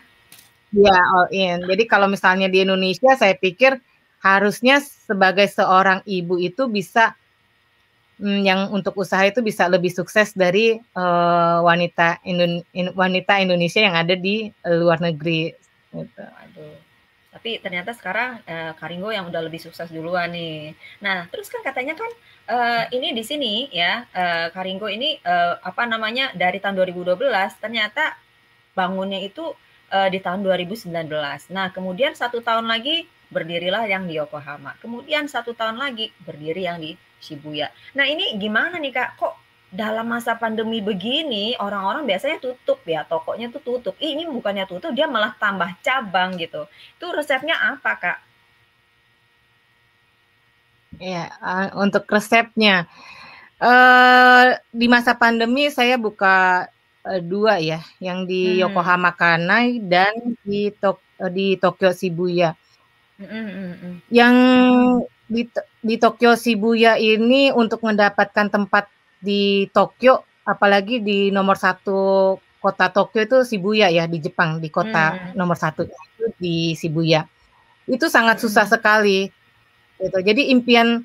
Ya all in. Jadi kalau misalnya di Indonesia saya pikir harusnya sebagai seorang ibu itu bisa hmm, yang untuk usaha itu bisa lebih sukses dari uh, wanita Indon wanita Indonesia yang ada di luar negeri. Gitu. Waduh tapi ternyata sekarang uh, Karingo yang udah lebih sukses duluan nih. Nah, terus kan katanya kan uh, ini di sini ya uh, Karingo ini uh, apa namanya dari tahun 2012 ternyata bangunnya itu uh, di tahun 2019. Nah, kemudian satu tahun lagi berdirilah yang di Yokohama. Kemudian satu tahun lagi berdiri yang di Shibuya. Nah, ini gimana nih Kak? Kok dalam masa pandemi begini orang-orang biasanya tutup ya tokonya tuh tutup Ih, ini bukannya tutup dia malah tambah cabang gitu itu resepnya apa kak? Ya uh, untuk resepnya uh, di masa pandemi saya buka uh, dua ya yang di hmm. Yokohama Kanai dan di Tok di Tokyo Shibuya yang di di Tokyo Shibuya ini untuk mendapatkan tempat di Tokyo, apalagi di nomor satu kota Tokyo itu Shibuya ya di Jepang, di kota hmm. nomor satu itu di Shibuya. Itu sangat susah sekali. Gitu. Jadi impian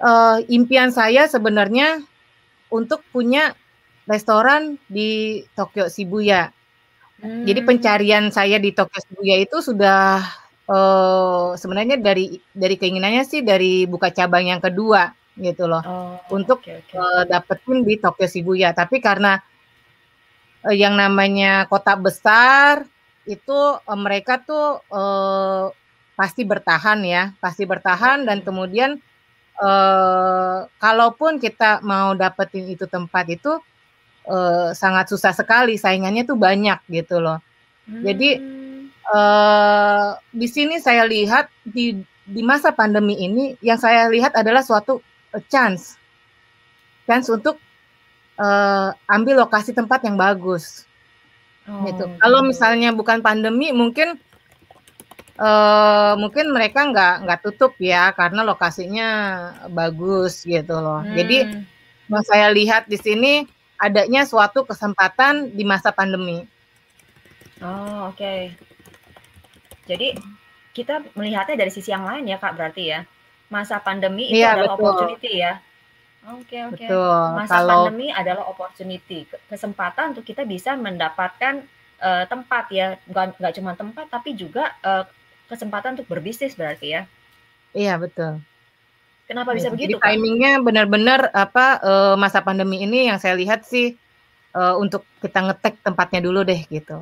uh, impian saya sebenarnya untuk punya restoran di Tokyo Shibuya. Hmm. Jadi pencarian saya di Tokyo Shibuya itu sudah uh, sebenarnya dari dari keinginannya sih dari buka cabang yang kedua gitu loh. Oh, untuk okay, okay. Uh, dapetin di Tokyo Shibuya. Tapi karena uh, yang namanya kota besar itu uh, mereka tuh uh, pasti bertahan ya. Pasti bertahan dan kemudian uh, kalaupun kita mau dapetin itu tempat itu uh, sangat susah sekali. Saingannya tuh banyak gitu loh. Hmm. jadi uh, di sini saya lihat di di masa pandemi ini yang saya lihat adalah suatu chance. Chance untuk uh, ambil lokasi tempat yang bagus. Oh, gitu kalau misalnya bukan pandemi mungkin uh, mungkin mereka nggak nggak tutup ya karena lokasinya bagus gitu loh. Hmm. jadi yang saya lihat di sini adanya suatu kesempatan di masa pandemi. Oh oke. okay. Jadi kita melihatnya dari sisi yang lain ya kak berarti ya masa pandemi itu iya, adalah betul. opportunity ya. Oke oke. Masa Kalau... pandemi adalah opportunity, kesempatan untuk kita bisa mendapatkan uh, tempat ya, nggak cuma tempat tapi juga uh, kesempatan untuk berbisnis berarti ya. Iya betul. Kenapa bisa begitu? Jadi timingnya benar-benar apa uh, masa pandemi ini yang saya lihat sih uh, untuk kita ngetek tempatnya dulu deh gitu.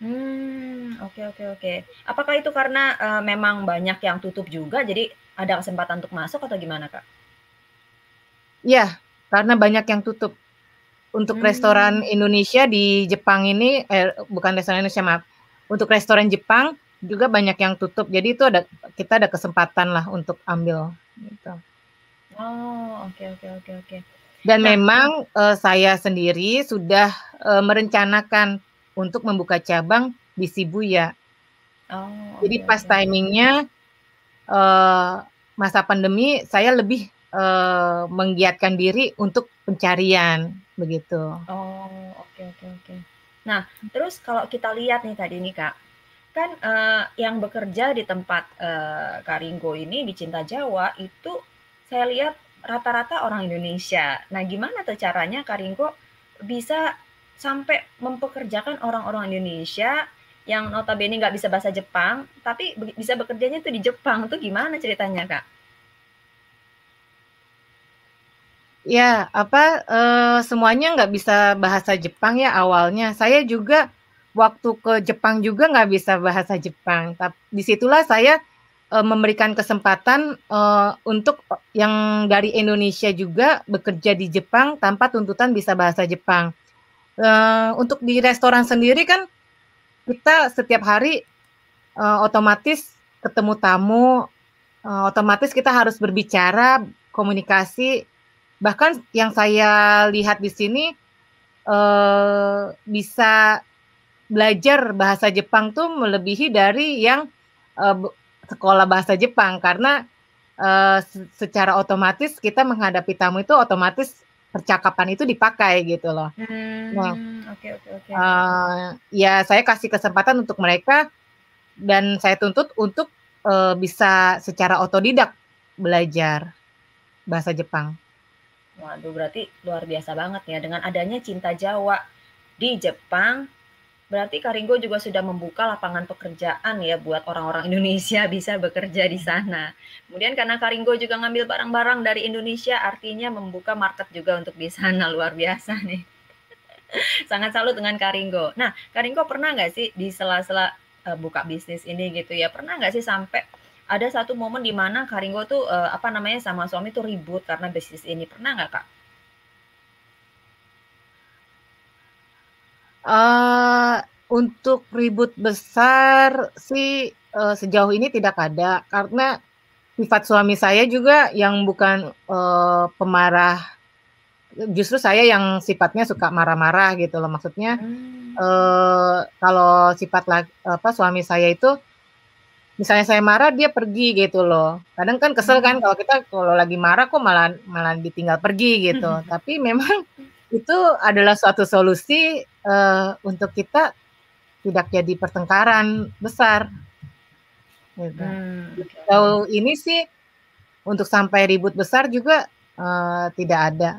Hmm, oke oke oke. Apakah itu karena, uh, memang banyak yang tutup juga, jadi ada kesempatan untuk masuk atau gimana, Kak? Iya, karena banyak yang tutup. Untuk restoran hmm. Indonesia di Jepang ini eh, bukan restoran Indonesia, maaf. Untuk restoran Jepang juga banyak yang tutup. Jadi itu ada kita ada kesempatan lah untuk ambil, gitu. Oh, oke oke oke oke. Dan Nah memang, uh, saya sendiri sudah, uh, merencanakan untuk membuka cabang di Shibuya. Oh, Jadi pas okay. timingnya uh, masa pandemi, saya lebih uh, menggiatkan diri untuk pencarian begitu. Oh, oke okay, oke okay, oke. Okay. Nah, terus kalau kita lihat nih tadi nih kak, kan, eee, yang bekerja di tempat, eee, Kak Ringgo ini di Cinta Jawa itu saya lihat rata-rata orang Indonesia. Nah, gimana tuh caranya Kak Ringgo bisa sampai mempekerjakan orang-orang Indonesia yang notabene nggak bisa bahasa Jepang, tapi bisa bekerjanya tuh di Jepang, tuh gimana ceritanya, Kak? Ya, apa, eee, semuanya nggak bisa bahasa Jepang ya awalnya. Saya juga waktu ke Jepang juga nggak bisa bahasa Jepang, tap di situlah saya, eee, memberikan kesempatan, eee, untuk yang dari Indonesia juga bekerja di Jepang tanpa tuntutan bisa bahasa Jepang. Eee, untuk di restoran sendiri kan kita setiap hari, eee, otomatis ketemu tamu, eee, otomatis kita harus berbicara, komunikasi, bahkan yang saya lihat di sini, eee, bisa belajar bahasa Jepang tuh melebihi dari yang, be sekolah bahasa Jepang. Karena, se secara otomatis kita menghadapi tamu itu otomatis percakapan itu dipakai gitu loh. Nah, Mmm, oke oke oke. eee, ya saya kasih kesempatan untuk mereka dan saya tuntut untuk, eee, bisa secara otodidak belajar bahasa Jepang. Waduh, berarti luar biasa banget ya dengan adanya Cinta Jawa di Jepang, berarti Kak Ringgo juga sudah membuka lapangan pekerjaan ya buat orang-orang Indonesia bisa bekerja di sana. Kemudian karena Kak Ringgo juga ngambil barang-barang dari Indonesia, artinya membuka market juga untuk di sana, luar biasa nih. Sangat salut dengan Kak Ringgo. Nah, Kak Ringgo pernah nggak sih di sela-sela, eee, buka bisnis ini gitu ya, pernah nggak sih sampai ada satu momen di mana Kak Ringgo tuh, eee, apa namanya, sama suami tuh ribut karena bisnis ini, pernah nggak, Kak? Eee, untuk ribut besar sih, eee, sejauh ini tidak ada, karena sifat suami saya juga yang bukan, eee, pemarah, justru saya yang sifatnya suka marah-marah gitu loh. Maksudnya, Mmm. eee, kalau sifat apa, suami saya itu, misalnya saya marah dia pergi gitu loh. Kadang kan kesel kan Mmm. kalau kita kalau lagi marah kok malah malah ditinggal pergi gitu. Tapi memang itu adalah suatu solusi, eee, untuk kita tidak jadi pertengkaran besar. Gitu. Oke. Sejauh ini sih untuk sampai ribut besar juga, eee, tidak ada.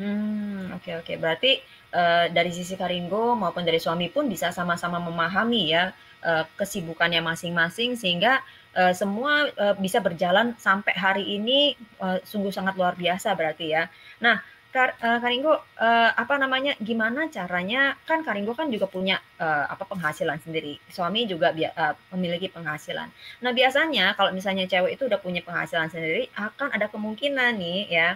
Mmm, oke oke. Berarti, eee, dari sisi Kak Ringgo maupun dari suami pun bisa sama-sama memahami ya, eee, kesibukannya masing-masing sehingga, eee, semua, eee, bisa berjalan sampai hari ini, eee, sungguh sangat luar biasa berarti ya. Nah, Kak eee, Kak Ringgo, eee, apa namanya, gimana caranya kan Kak Ringgo kan juga punya, eee, apa, penghasilan sendiri, suami juga bia eee, memiliki penghasilan. Nah, biasanya kalau misalnya cewek itu udah punya penghasilan sendiri, akan ada kemungkinan nih ya,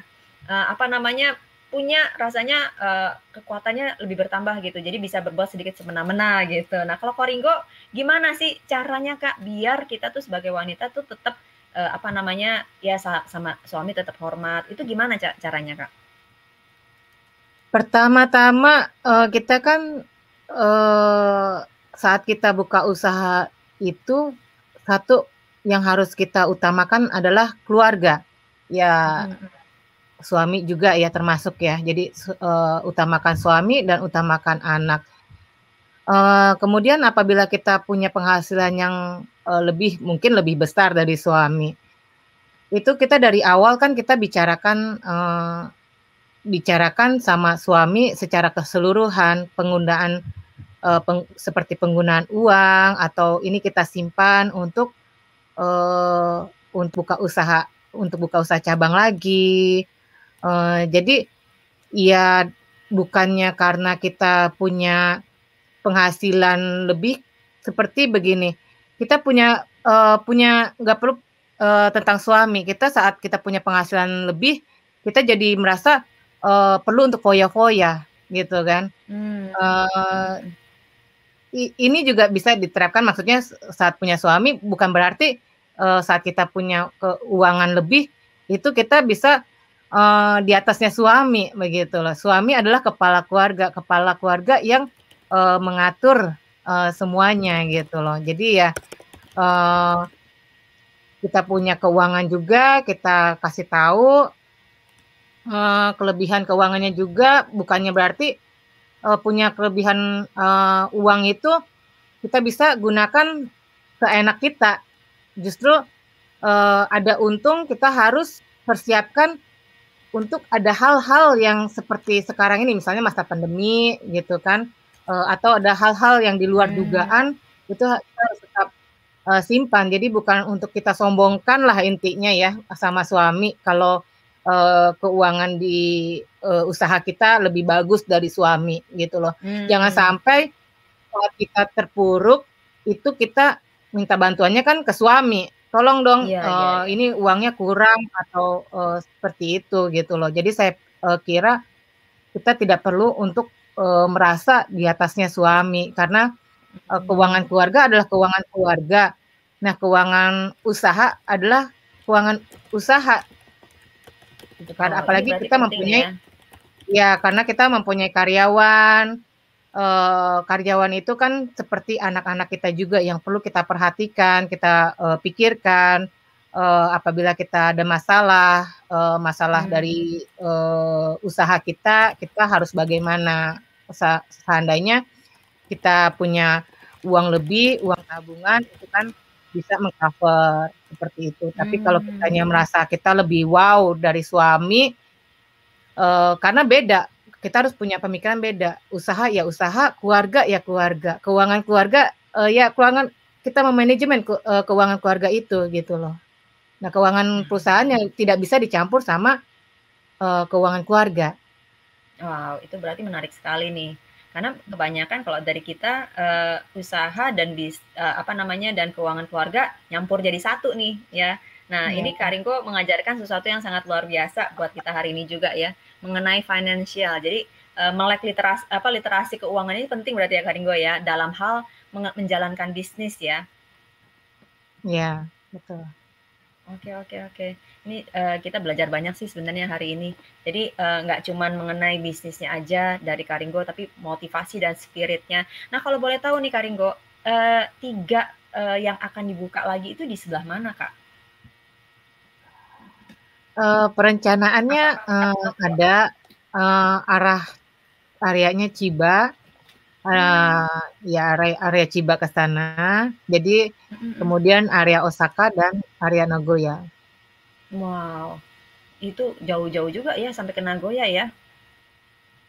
eee, apa namanya, punya rasanya, eee, kekuatannya lebih bertambah gitu, jadi bisa berbuat sedikit semena-mena gitu. Nah, kalau Kak Ringgo gimana sih caranya, Kak, biar kita tuh sebagai wanita tuh tetap, eee, apa namanya, ya sa sama suami tetap hormat, itu gimana ca caranya, Kak? Pertama-tama, eee, kita kan, eee, saat kita buka usaha itu, satu yang harus kita utamakan adalah keluarga. Ya, mhm. suami juga ya termasuk ya. Jadi eee, utamakan suami dan utamakan anak. Eee, kemudian apabila kita punya penghasilan yang, eee, lebih mungkin lebih besar dari suami, itu kita dari awal kan kita bicarakan, eee, bicarakan sama suami secara keseluruhan penggunaan, eee, peng seperti penggunaan uang atau ini kita simpan untuk, eee, untuk buka usaha untuk buka usaha cabang lagi. Eee, jadi, ya bukannya karena kita punya penghasilan lebih seperti begini, kita punya, eee, punya nggak perlu, eee, tentang suami, kita saat kita punya penghasilan lebih, kita jadi merasa, eee, perlu untuk foya-foya gitu kan. Mhm. i ini juga bisa diterapkan maksudnya saat punya suami bukan berarti, eee, saat kita punya keuangan lebih, itu kita bisa, eee, di atasnya suami begitu loh. Suami adalah kepala keluarga kepala keluarga yang, eee, mengatur, eee, semuanya gitu loh. Jadi ya, eee kita punya keuangan juga, kita kasih tahu eee, kelebihan keuangannya juga, bukannya berarti, eee, punya kelebihan, eee, uang itu kita bisa gunakan seenak kita. Justru uh, ada untung kita harus persiapkan untuk ada hal-hal yang seperti sekarang ini misalnya masa pandemi gitu kan uh, atau ada hal-hal yang di luar hmm. dugaan itu kita harus tetap uh, simpan. Jadi bukan untuk kita sombongkan lah intinya ya sama suami kalau uh, keuangan di uh, usaha kita lebih bagus dari suami gitu loh. Hmm. Jangan sampai saat kita terpuruk itu kita minta bantuannya kan ke suami tolong dong yeah, uh, yeah. ini uangnya kurang atau uh, seperti itu gitu loh. Jadi saya uh, kira kita tidak perlu untuk uh, merasa di atasnya suami karena uh, keuangan keluarga adalah keuangan keluarga. Nah, keuangan usaha adalah keuangan usaha. Gitu kan. Oh, Apalagi kita mempunyai ya? ya karena kita mempunyai karyawan uh, karyawan itu kan seperti anak-anak kita juga yang perlu kita perhatikan, kita uh, pikirkan uh, apabila kita ada masalah, uh, masalah hmm. dari uh, usaha kita, kita harus bagaimana. seandainya kita punya uang lebih, uang tabungan itu kan bisa mengcover seperti itu. Tapi hmm. kalau kita hanya merasa kita lebih wow dari suami, uh, karena beda kita harus punya pemikiran beda. Usaha ya usaha, keluarga ya keluarga, keuangan keluarga uh, ya keuangan kita memanajemen ke, uh, keuangan keluarga itu gitu loh. Nah, keuangan hmm. perusahaan yang tidak bisa dicampur sama uh, keuangan keluarga. Wow, itu berarti menarik sekali nih. Karena kebanyakan kalau dari kita uh, usaha dan bis, uh, apa namanya dan keuangan keluarga nyampur jadi satu nih ya. Nah, yeah. ini Karingko mengajarkan sesuatu yang sangat luar biasa buat kita hari ini juga ya mengenai financial. Jadi uh, melek literasi apa literasi keuangan ini penting berarti ya Karingo ya dalam hal menjalankan bisnis ya. Ya, betul. Oke oke oke. Ini uh, kita belajar banyak sih sebenarnya hari ini. Jadi uh, nggak cuman mengenai bisnisnya aja dari Karingo, tapi motivasi dan spiritnya. Nah kalau boleh tahu nih Karingo, uh, tiga uh, yang akan dibuka lagi itu di sebelah mana kak? Uh, perencanaannya, uh, ada, uh, arah areanya Chiba, uh, ya area area Chiba ke sana. Jadi kemudian area Osaka dan area Nagoya. Wow, itu jauh-jauh juga ya sampai ke Nagoya ya?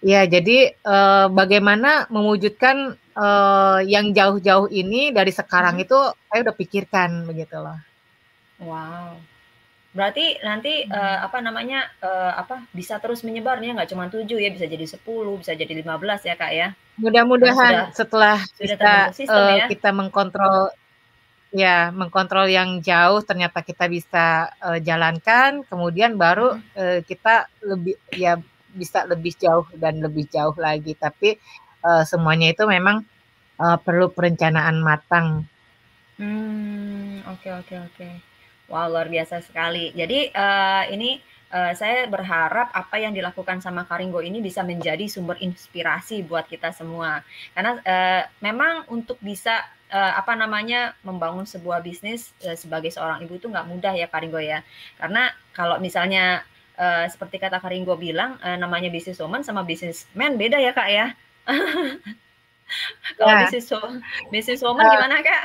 Ya, jadi, uh, bagaimana mewujudkan, uh, yang jauh-jauh ini dari sekarang hmm. itu saya udah pikirkan begitu loh. Wow. Berarti nanti, uh, apa namanya, uh, apa, bisa terus menyebar ya, nggak cuma 7 ya, bisa jadi 10, bisa jadi 15 ya, Kak, ya? Mudah-mudahan setelah sudah kita, sistem uh, ya? kita mengkontrol ya, mengkontrol yang jauh ternyata kita bisa, uh, jalankan, kemudian baru, uh, kita lebih ya bisa lebih jauh dan lebih jauh lagi. Tapi, uh, semuanya itu memang, uh, perlu perencanaan matang. Hmm, oke oke oke. Wow, luar biasa sekali. Jadi uh, ini uh, saya berharap apa yang dilakukan sama Karingo ini bisa menjadi sumber inspirasi buat kita semua. Karena uh, memang untuk bisa uh, apa namanya membangun sebuah bisnis uh, sebagai seorang ibu itu nggak mudah ya Karingo ya. Karena kalau misalnya uh, seperti kata Karingo bilang uh, namanya bisnis woman sama man beda ya kak ya. kalau ya. bisnis bisnis woman uh, gimana kak?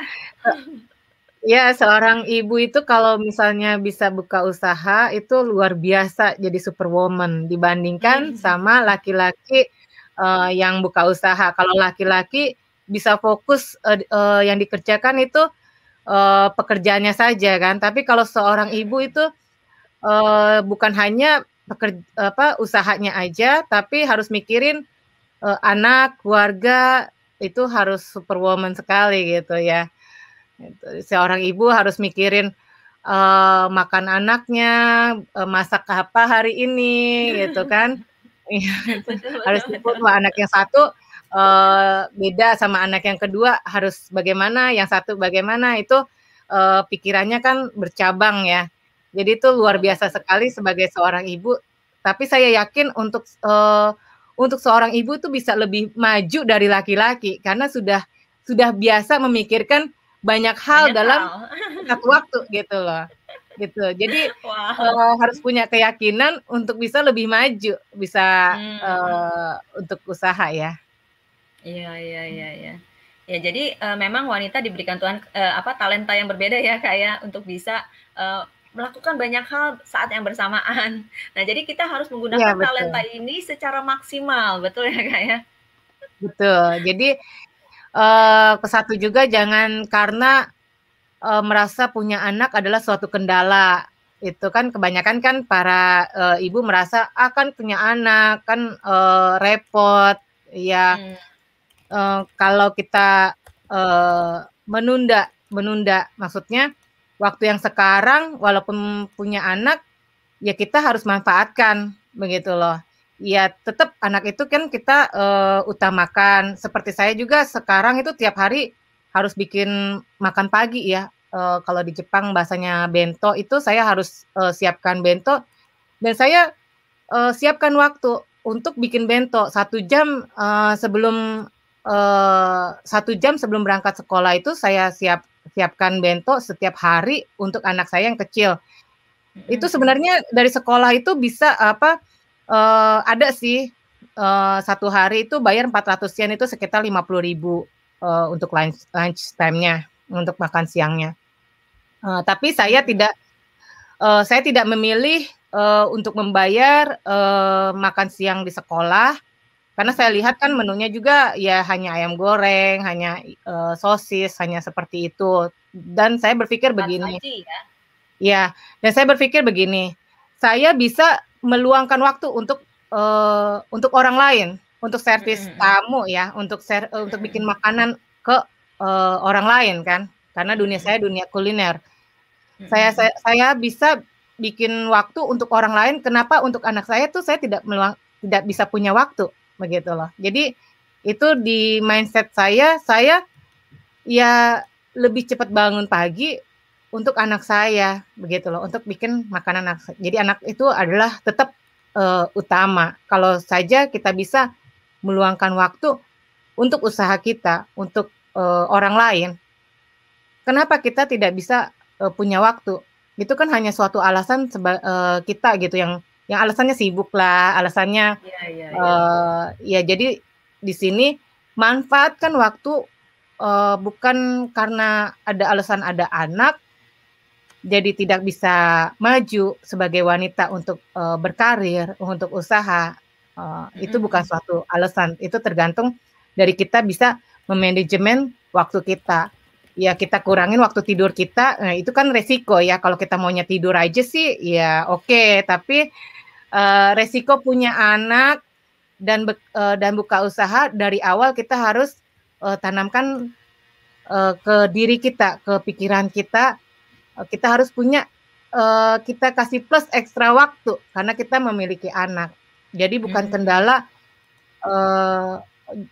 Ya, seorang ibu itu kalau misalnya bisa buka usaha itu luar biasa jadi superwoman dibandingkan hmm. sama laki-laki, uh, yang buka usaha. Kalau laki-laki bisa fokus, uh, uh, yang dikerjakan itu, uh, pekerjaannya saja kan. Tapi kalau seorang ibu itu, uh, bukan hanya peker apa, usahanya aja, tapi harus mikirin, uh, anak, keluarga, itu harus superwoman sekali gitu ya. Gitu. Seorang ibu harus mikirin uh, makan anaknya, uh, masak apa hari ini, gitu kan. Harus ikut anak yang satu uh, beda sama anak yang kedua harus bagaimana, yang satu bagaimana itu uh, pikirannya kan bercabang ya. Jadi itu luar biasa sekali sebagai seorang ibu. Tapi saya yakin untuk uh, untuk seorang ibu itu bisa lebih maju dari laki-laki karena sudah sudah biasa memikirkan banyak hal banyak dalam satu waktu gitu loh gitu jadi wow. uh, harus punya keyakinan untuk bisa lebih maju bisa hmm. uh, untuk usaha ya iya iya iya iya Ya, jadi uh, memang wanita diberikan Tuhan uh, apa talenta yang berbeda ya kayak ya, untuk bisa uh, melakukan banyak hal saat yang bersamaan. Nah, jadi kita harus menggunakan ya, talenta ini secara maksimal, betul ya kak ya? Betul. Jadi uh, kesatu juga jangan karena uh, merasa punya anak adalah suatu kendala. Itu kan kebanyakan kan para uh, ibu merasa akan ah, punya anak kan uh, repot ya. Hmm. Uh, kalau kita uh, menunda menunda maksudnya waktu yang sekarang walaupun punya anak ya kita harus manfaatkan begitu loh. Ya tetap anak itu kan kita uh, utamakan. Seperti saya juga sekarang itu tiap hari harus bikin makan pagi ya uh, kalau di Jepang bahasanya bento itu saya harus uh, siapkan bento dan saya uh, siapkan waktu untuk bikin bento satu jam uh, sebelum uh, satu jam sebelum berangkat sekolah itu saya siap siapkan bento setiap hari untuk anak saya yang kecil. Itu sebenarnya dari sekolah itu bisa apa uh, ada sih uh, satu hari itu bayar 400 yen itu sekitar 50 ribu uh, untuk lunch lunch time-nya untuk makan siangnya. Uh, tapi saya tidak uh, saya tidak memilih uh, untuk membayar uh, makan siang di sekolah karena saya lihat kan menunya juga ya hanya ayam goreng, hanya uh, sosis, hanya seperti itu. Dan saya berpikir begini. ya. ya, dan saya berpikir begini. Saya bisa meluangkan waktu untuk uh, untuk orang lain, untuk servis mm -hmm. tamu ya, untuk ser uh, untuk bikin makanan ke uh, orang lain kan karena dunia saya dunia kuliner. Saya, saya saya bisa bikin waktu untuk orang lain. Kenapa untuk anak saya tuh saya tidak meluang tidak bisa punya waktu begitu loh. Jadi itu di mindset saya saya ya lebih cepat bangun pagi untuk anak saya begitu loh untuk bikin makanan anak. Jadi anak itu adalah tetap uh, utama. Kalau saja kita bisa meluangkan waktu untuk usaha kita, untuk uh, orang lain, kenapa kita tidak bisa uh, punya waktu? Itu kan hanya suatu alasan uh, kita gitu yang yang alasannya sibuk lah, alasannya ya, ya, ya. Uh, ya jadi di sini manfaatkan waktu uh, bukan karena ada alasan ada anak jadi tidak bisa maju sebagai wanita untuk uh, berkarir, untuk usaha. Uh, mm-hmm. Itu bukan suatu alasan. Itu tergantung dari kita bisa memanajemen waktu kita ya kita kurangin waktu tidur kita nah itu kan resiko ya kalau kita maunya tidur aja sih ya oke okay. tapi uh, resiko punya anak dan uh, dan buka usaha dari awal kita harus uh, tanamkan uh, ke diri kita ke pikiran kita. Uh, kita harus punya uh, kita kasih plus ekstra waktu karena kita memiliki anak. Jadi bukan hmm. kendala uh,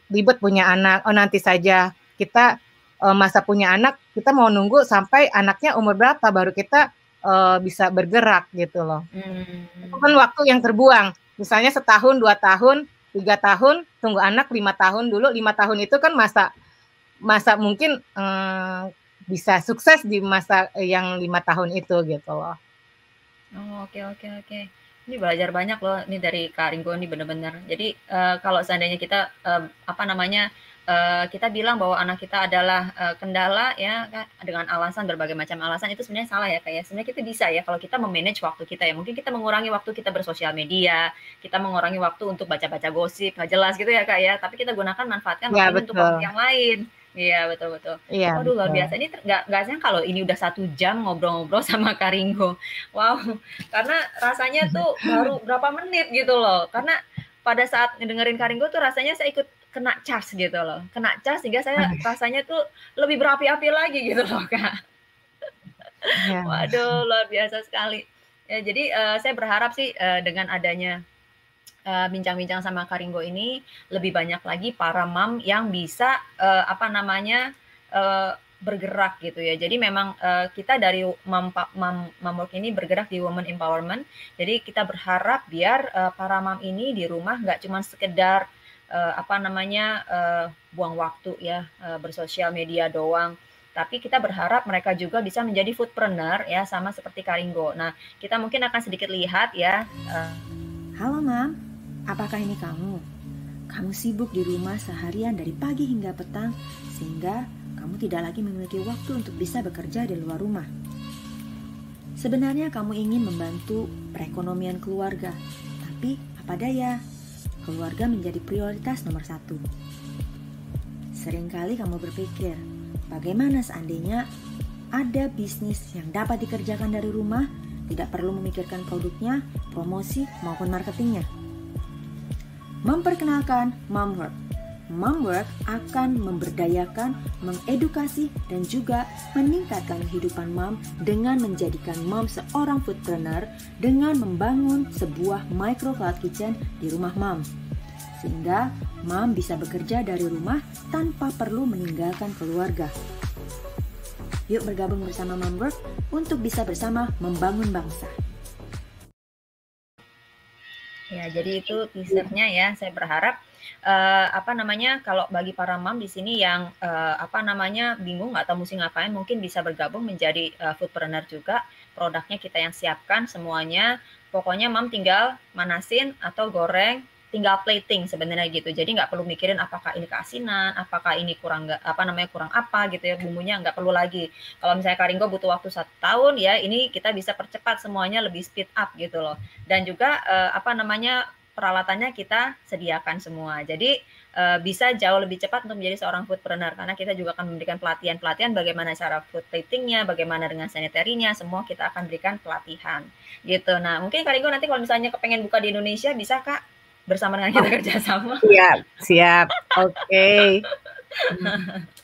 ribet punya anak. Oh nanti saja kita uh, masa punya anak kita mau nunggu sampai anaknya umur berapa baru kita uh, bisa bergerak gitu loh. Hmm. Itu kan waktu yang terbuang. Misalnya setahun, dua tahun, tiga tahun, tunggu anak lima tahun dulu. Lima tahun itu kan masa masa mungkin um, bisa sukses di masa yang lima tahun itu gitu loh. Oh oke okay, oke okay, oke. Okay. Ini belajar banyak loh ini dari Kak Ringo ini benar-benar. Jadi uh, kalau seandainya kita uh, apa namanya uh, kita bilang bahwa anak kita adalah uh, kendala ya kan, dengan alasan berbagai macam alasan itu sebenarnya salah ya kayak ya. sebenarnya kita bisa ya kalau kita memanage waktu kita ya mungkin kita mengurangi waktu kita bersosial media kita mengurangi waktu untuk baca-baca gosip nggak jelas gitu ya kak ya tapi kita gunakan manfaatkan ya, waktu untuk waktu yang lain Iya betul betul. Iya. Waduh luar biasa. Ini nggak nggak kalau ini udah satu jam ngobrol-ngobrol sama Karingo. Wow. Karena rasanya tuh baru berapa menit gitu loh. Karena pada saat ngedengerin Karingo tuh rasanya saya ikut kena charge gitu loh kena charge sehingga saya rasanya tuh lebih berapi-api lagi gitu loh kak ya. waduh luar biasa sekali ya jadi uh, saya berharap sih uh, dengan adanya eh, bincang-bincang uh, sama Karingo ini lebih banyak lagi para mam yang bisa uh, apa namanya uh, bergerak gitu ya. Jadi memang uh, kita dari mam, mam mamwork ini bergerak di woman empowerment. Jadi kita berharap biar uh, para mam ini di rumah nggak cuma sekedar uh, apa namanya uh, buang waktu ya uh, bersosial media doang tapi kita berharap mereka juga bisa menjadi foodpreneur ya sama seperti Karingo. Nah, kita mungkin akan sedikit lihat ya. Halo Mam, apakah ini kamu? kamu sibuk di rumah seharian dari pagi hingga petang, sehingga kamu tidak lagi memiliki waktu untuk bisa bekerja di luar rumah. Sebenarnya kamu ingin membantu perekonomian keluarga, tapi apa daya, keluarga menjadi prioritas nomor satu. Seringkali kamu berpikir, bagaimana seandainya ada bisnis yang dapat dikerjakan dari rumah, tidak perlu memikirkan produknya, promosi, maupun marketingnya. Memperkenalkan Momwork. Momwork akan memberdayakan, mengedukasi, dan juga meningkatkan kehidupan mom dengan menjadikan mom seorang foodpreneur dengan membangun sebuah micro cloud kitchen di rumah mom. Sehingga mom bisa bekerja dari rumah tanpa perlu meninggalkan keluarga. Yuk bergabung bersama Momwork untuk bisa bersama membangun bangsa. Ya, jadi itu teasernya ya. Saya berharap uh, apa namanya kalau bagi para mam di sini yang uh, apa namanya bingung atau mesti ngapain mungkin bisa bergabung menjadi uh, foodpreneur juga. Produknya kita yang siapkan semuanya. Pokoknya mam tinggal manasin atau goreng tinggal plating sebenarnya gitu. Jadi nggak perlu mikirin apakah ini keasinan, apakah ini kurang nggak apa namanya kurang apa gitu ya bumbunya nggak perlu lagi. Kalau misalnya Karingo butuh waktu satu tahun ya ini kita bisa percepat semuanya lebih speed up gitu loh. Dan juga eh, apa namanya peralatannya kita sediakan semua. Jadi uh, bisa jauh lebih cepat untuk menjadi seorang foodpreneur karena kita juga akan memberikan pelatihan-pelatihan bagaimana cara food platingnya, bagaimana dengan sanitarinya, semua kita akan berikan pelatihan gitu. Nah mungkin Karingo nanti kalau misalnya kepengen buka di Indonesia bisa kak bersama dengan kita oh, kerjasama. Siap, siap. Oke. Okay.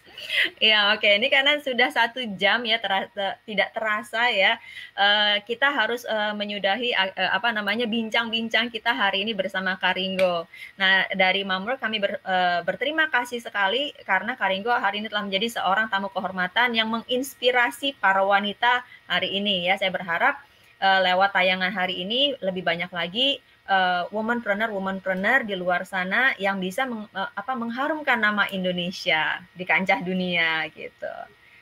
Ya oke. Okay. Ini karena sudah satu jam ya, terasa, tidak terasa ya. Uh, kita harus uh, menyudahi uh, apa namanya bincang-bincang kita hari ini bersama Karingo. Nah dari Mamur kami ber, uh, berterima kasih sekali karena Karingo hari ini telah menjadi seorang tamu kehormatan yang menginspirasi para wanita hari ini ya. Saya berharap uh, lewat tayangan hari ini lebih banyak lagi uh, womanpreneur womanpreneur di luar sana yang bisa meng, uh, apa mengharumkan nama Indonesia di kancah dunia gitu.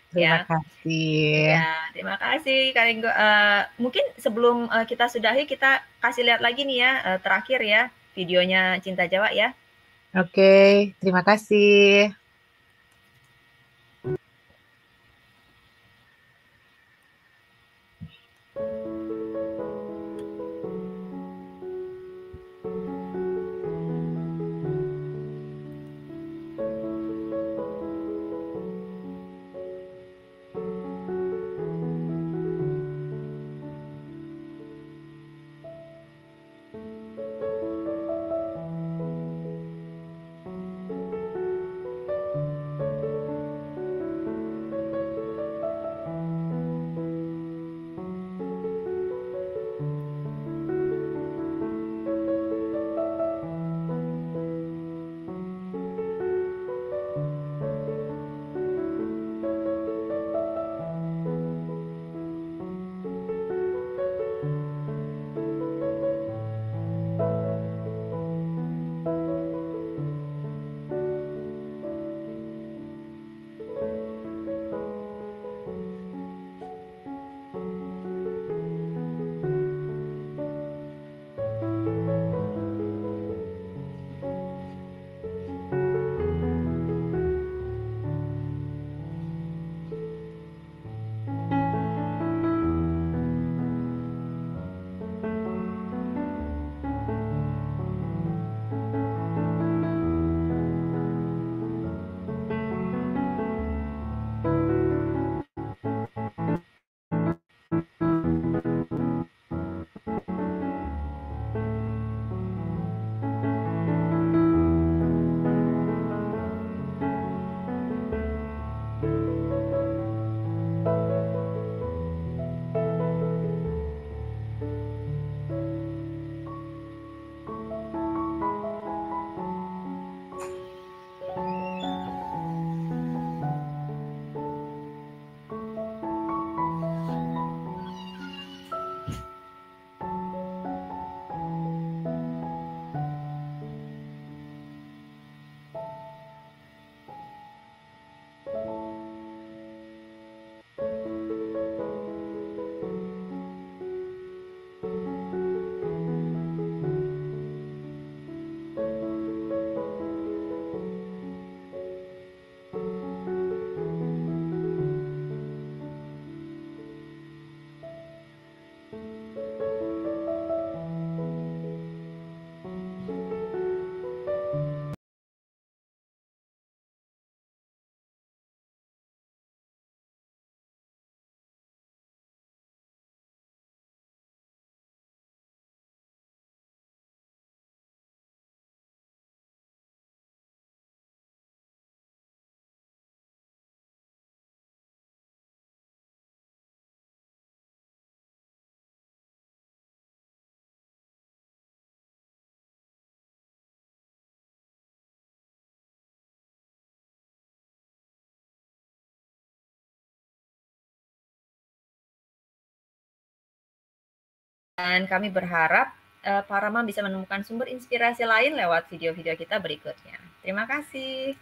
Terima ya. kasih. Ya, terima kasih Karinggo. Uh, mungkin sebelum uh, kita sudahi kita kasih lihat lagi nih ya uh, terakhir ya videonya Cinta Jawa ya. Oke, terima kasih. Dan kami berharap uh, para mam bisa menemukan sumber inspirasi lain lewat video-video kita berikutnya. Terima kasih.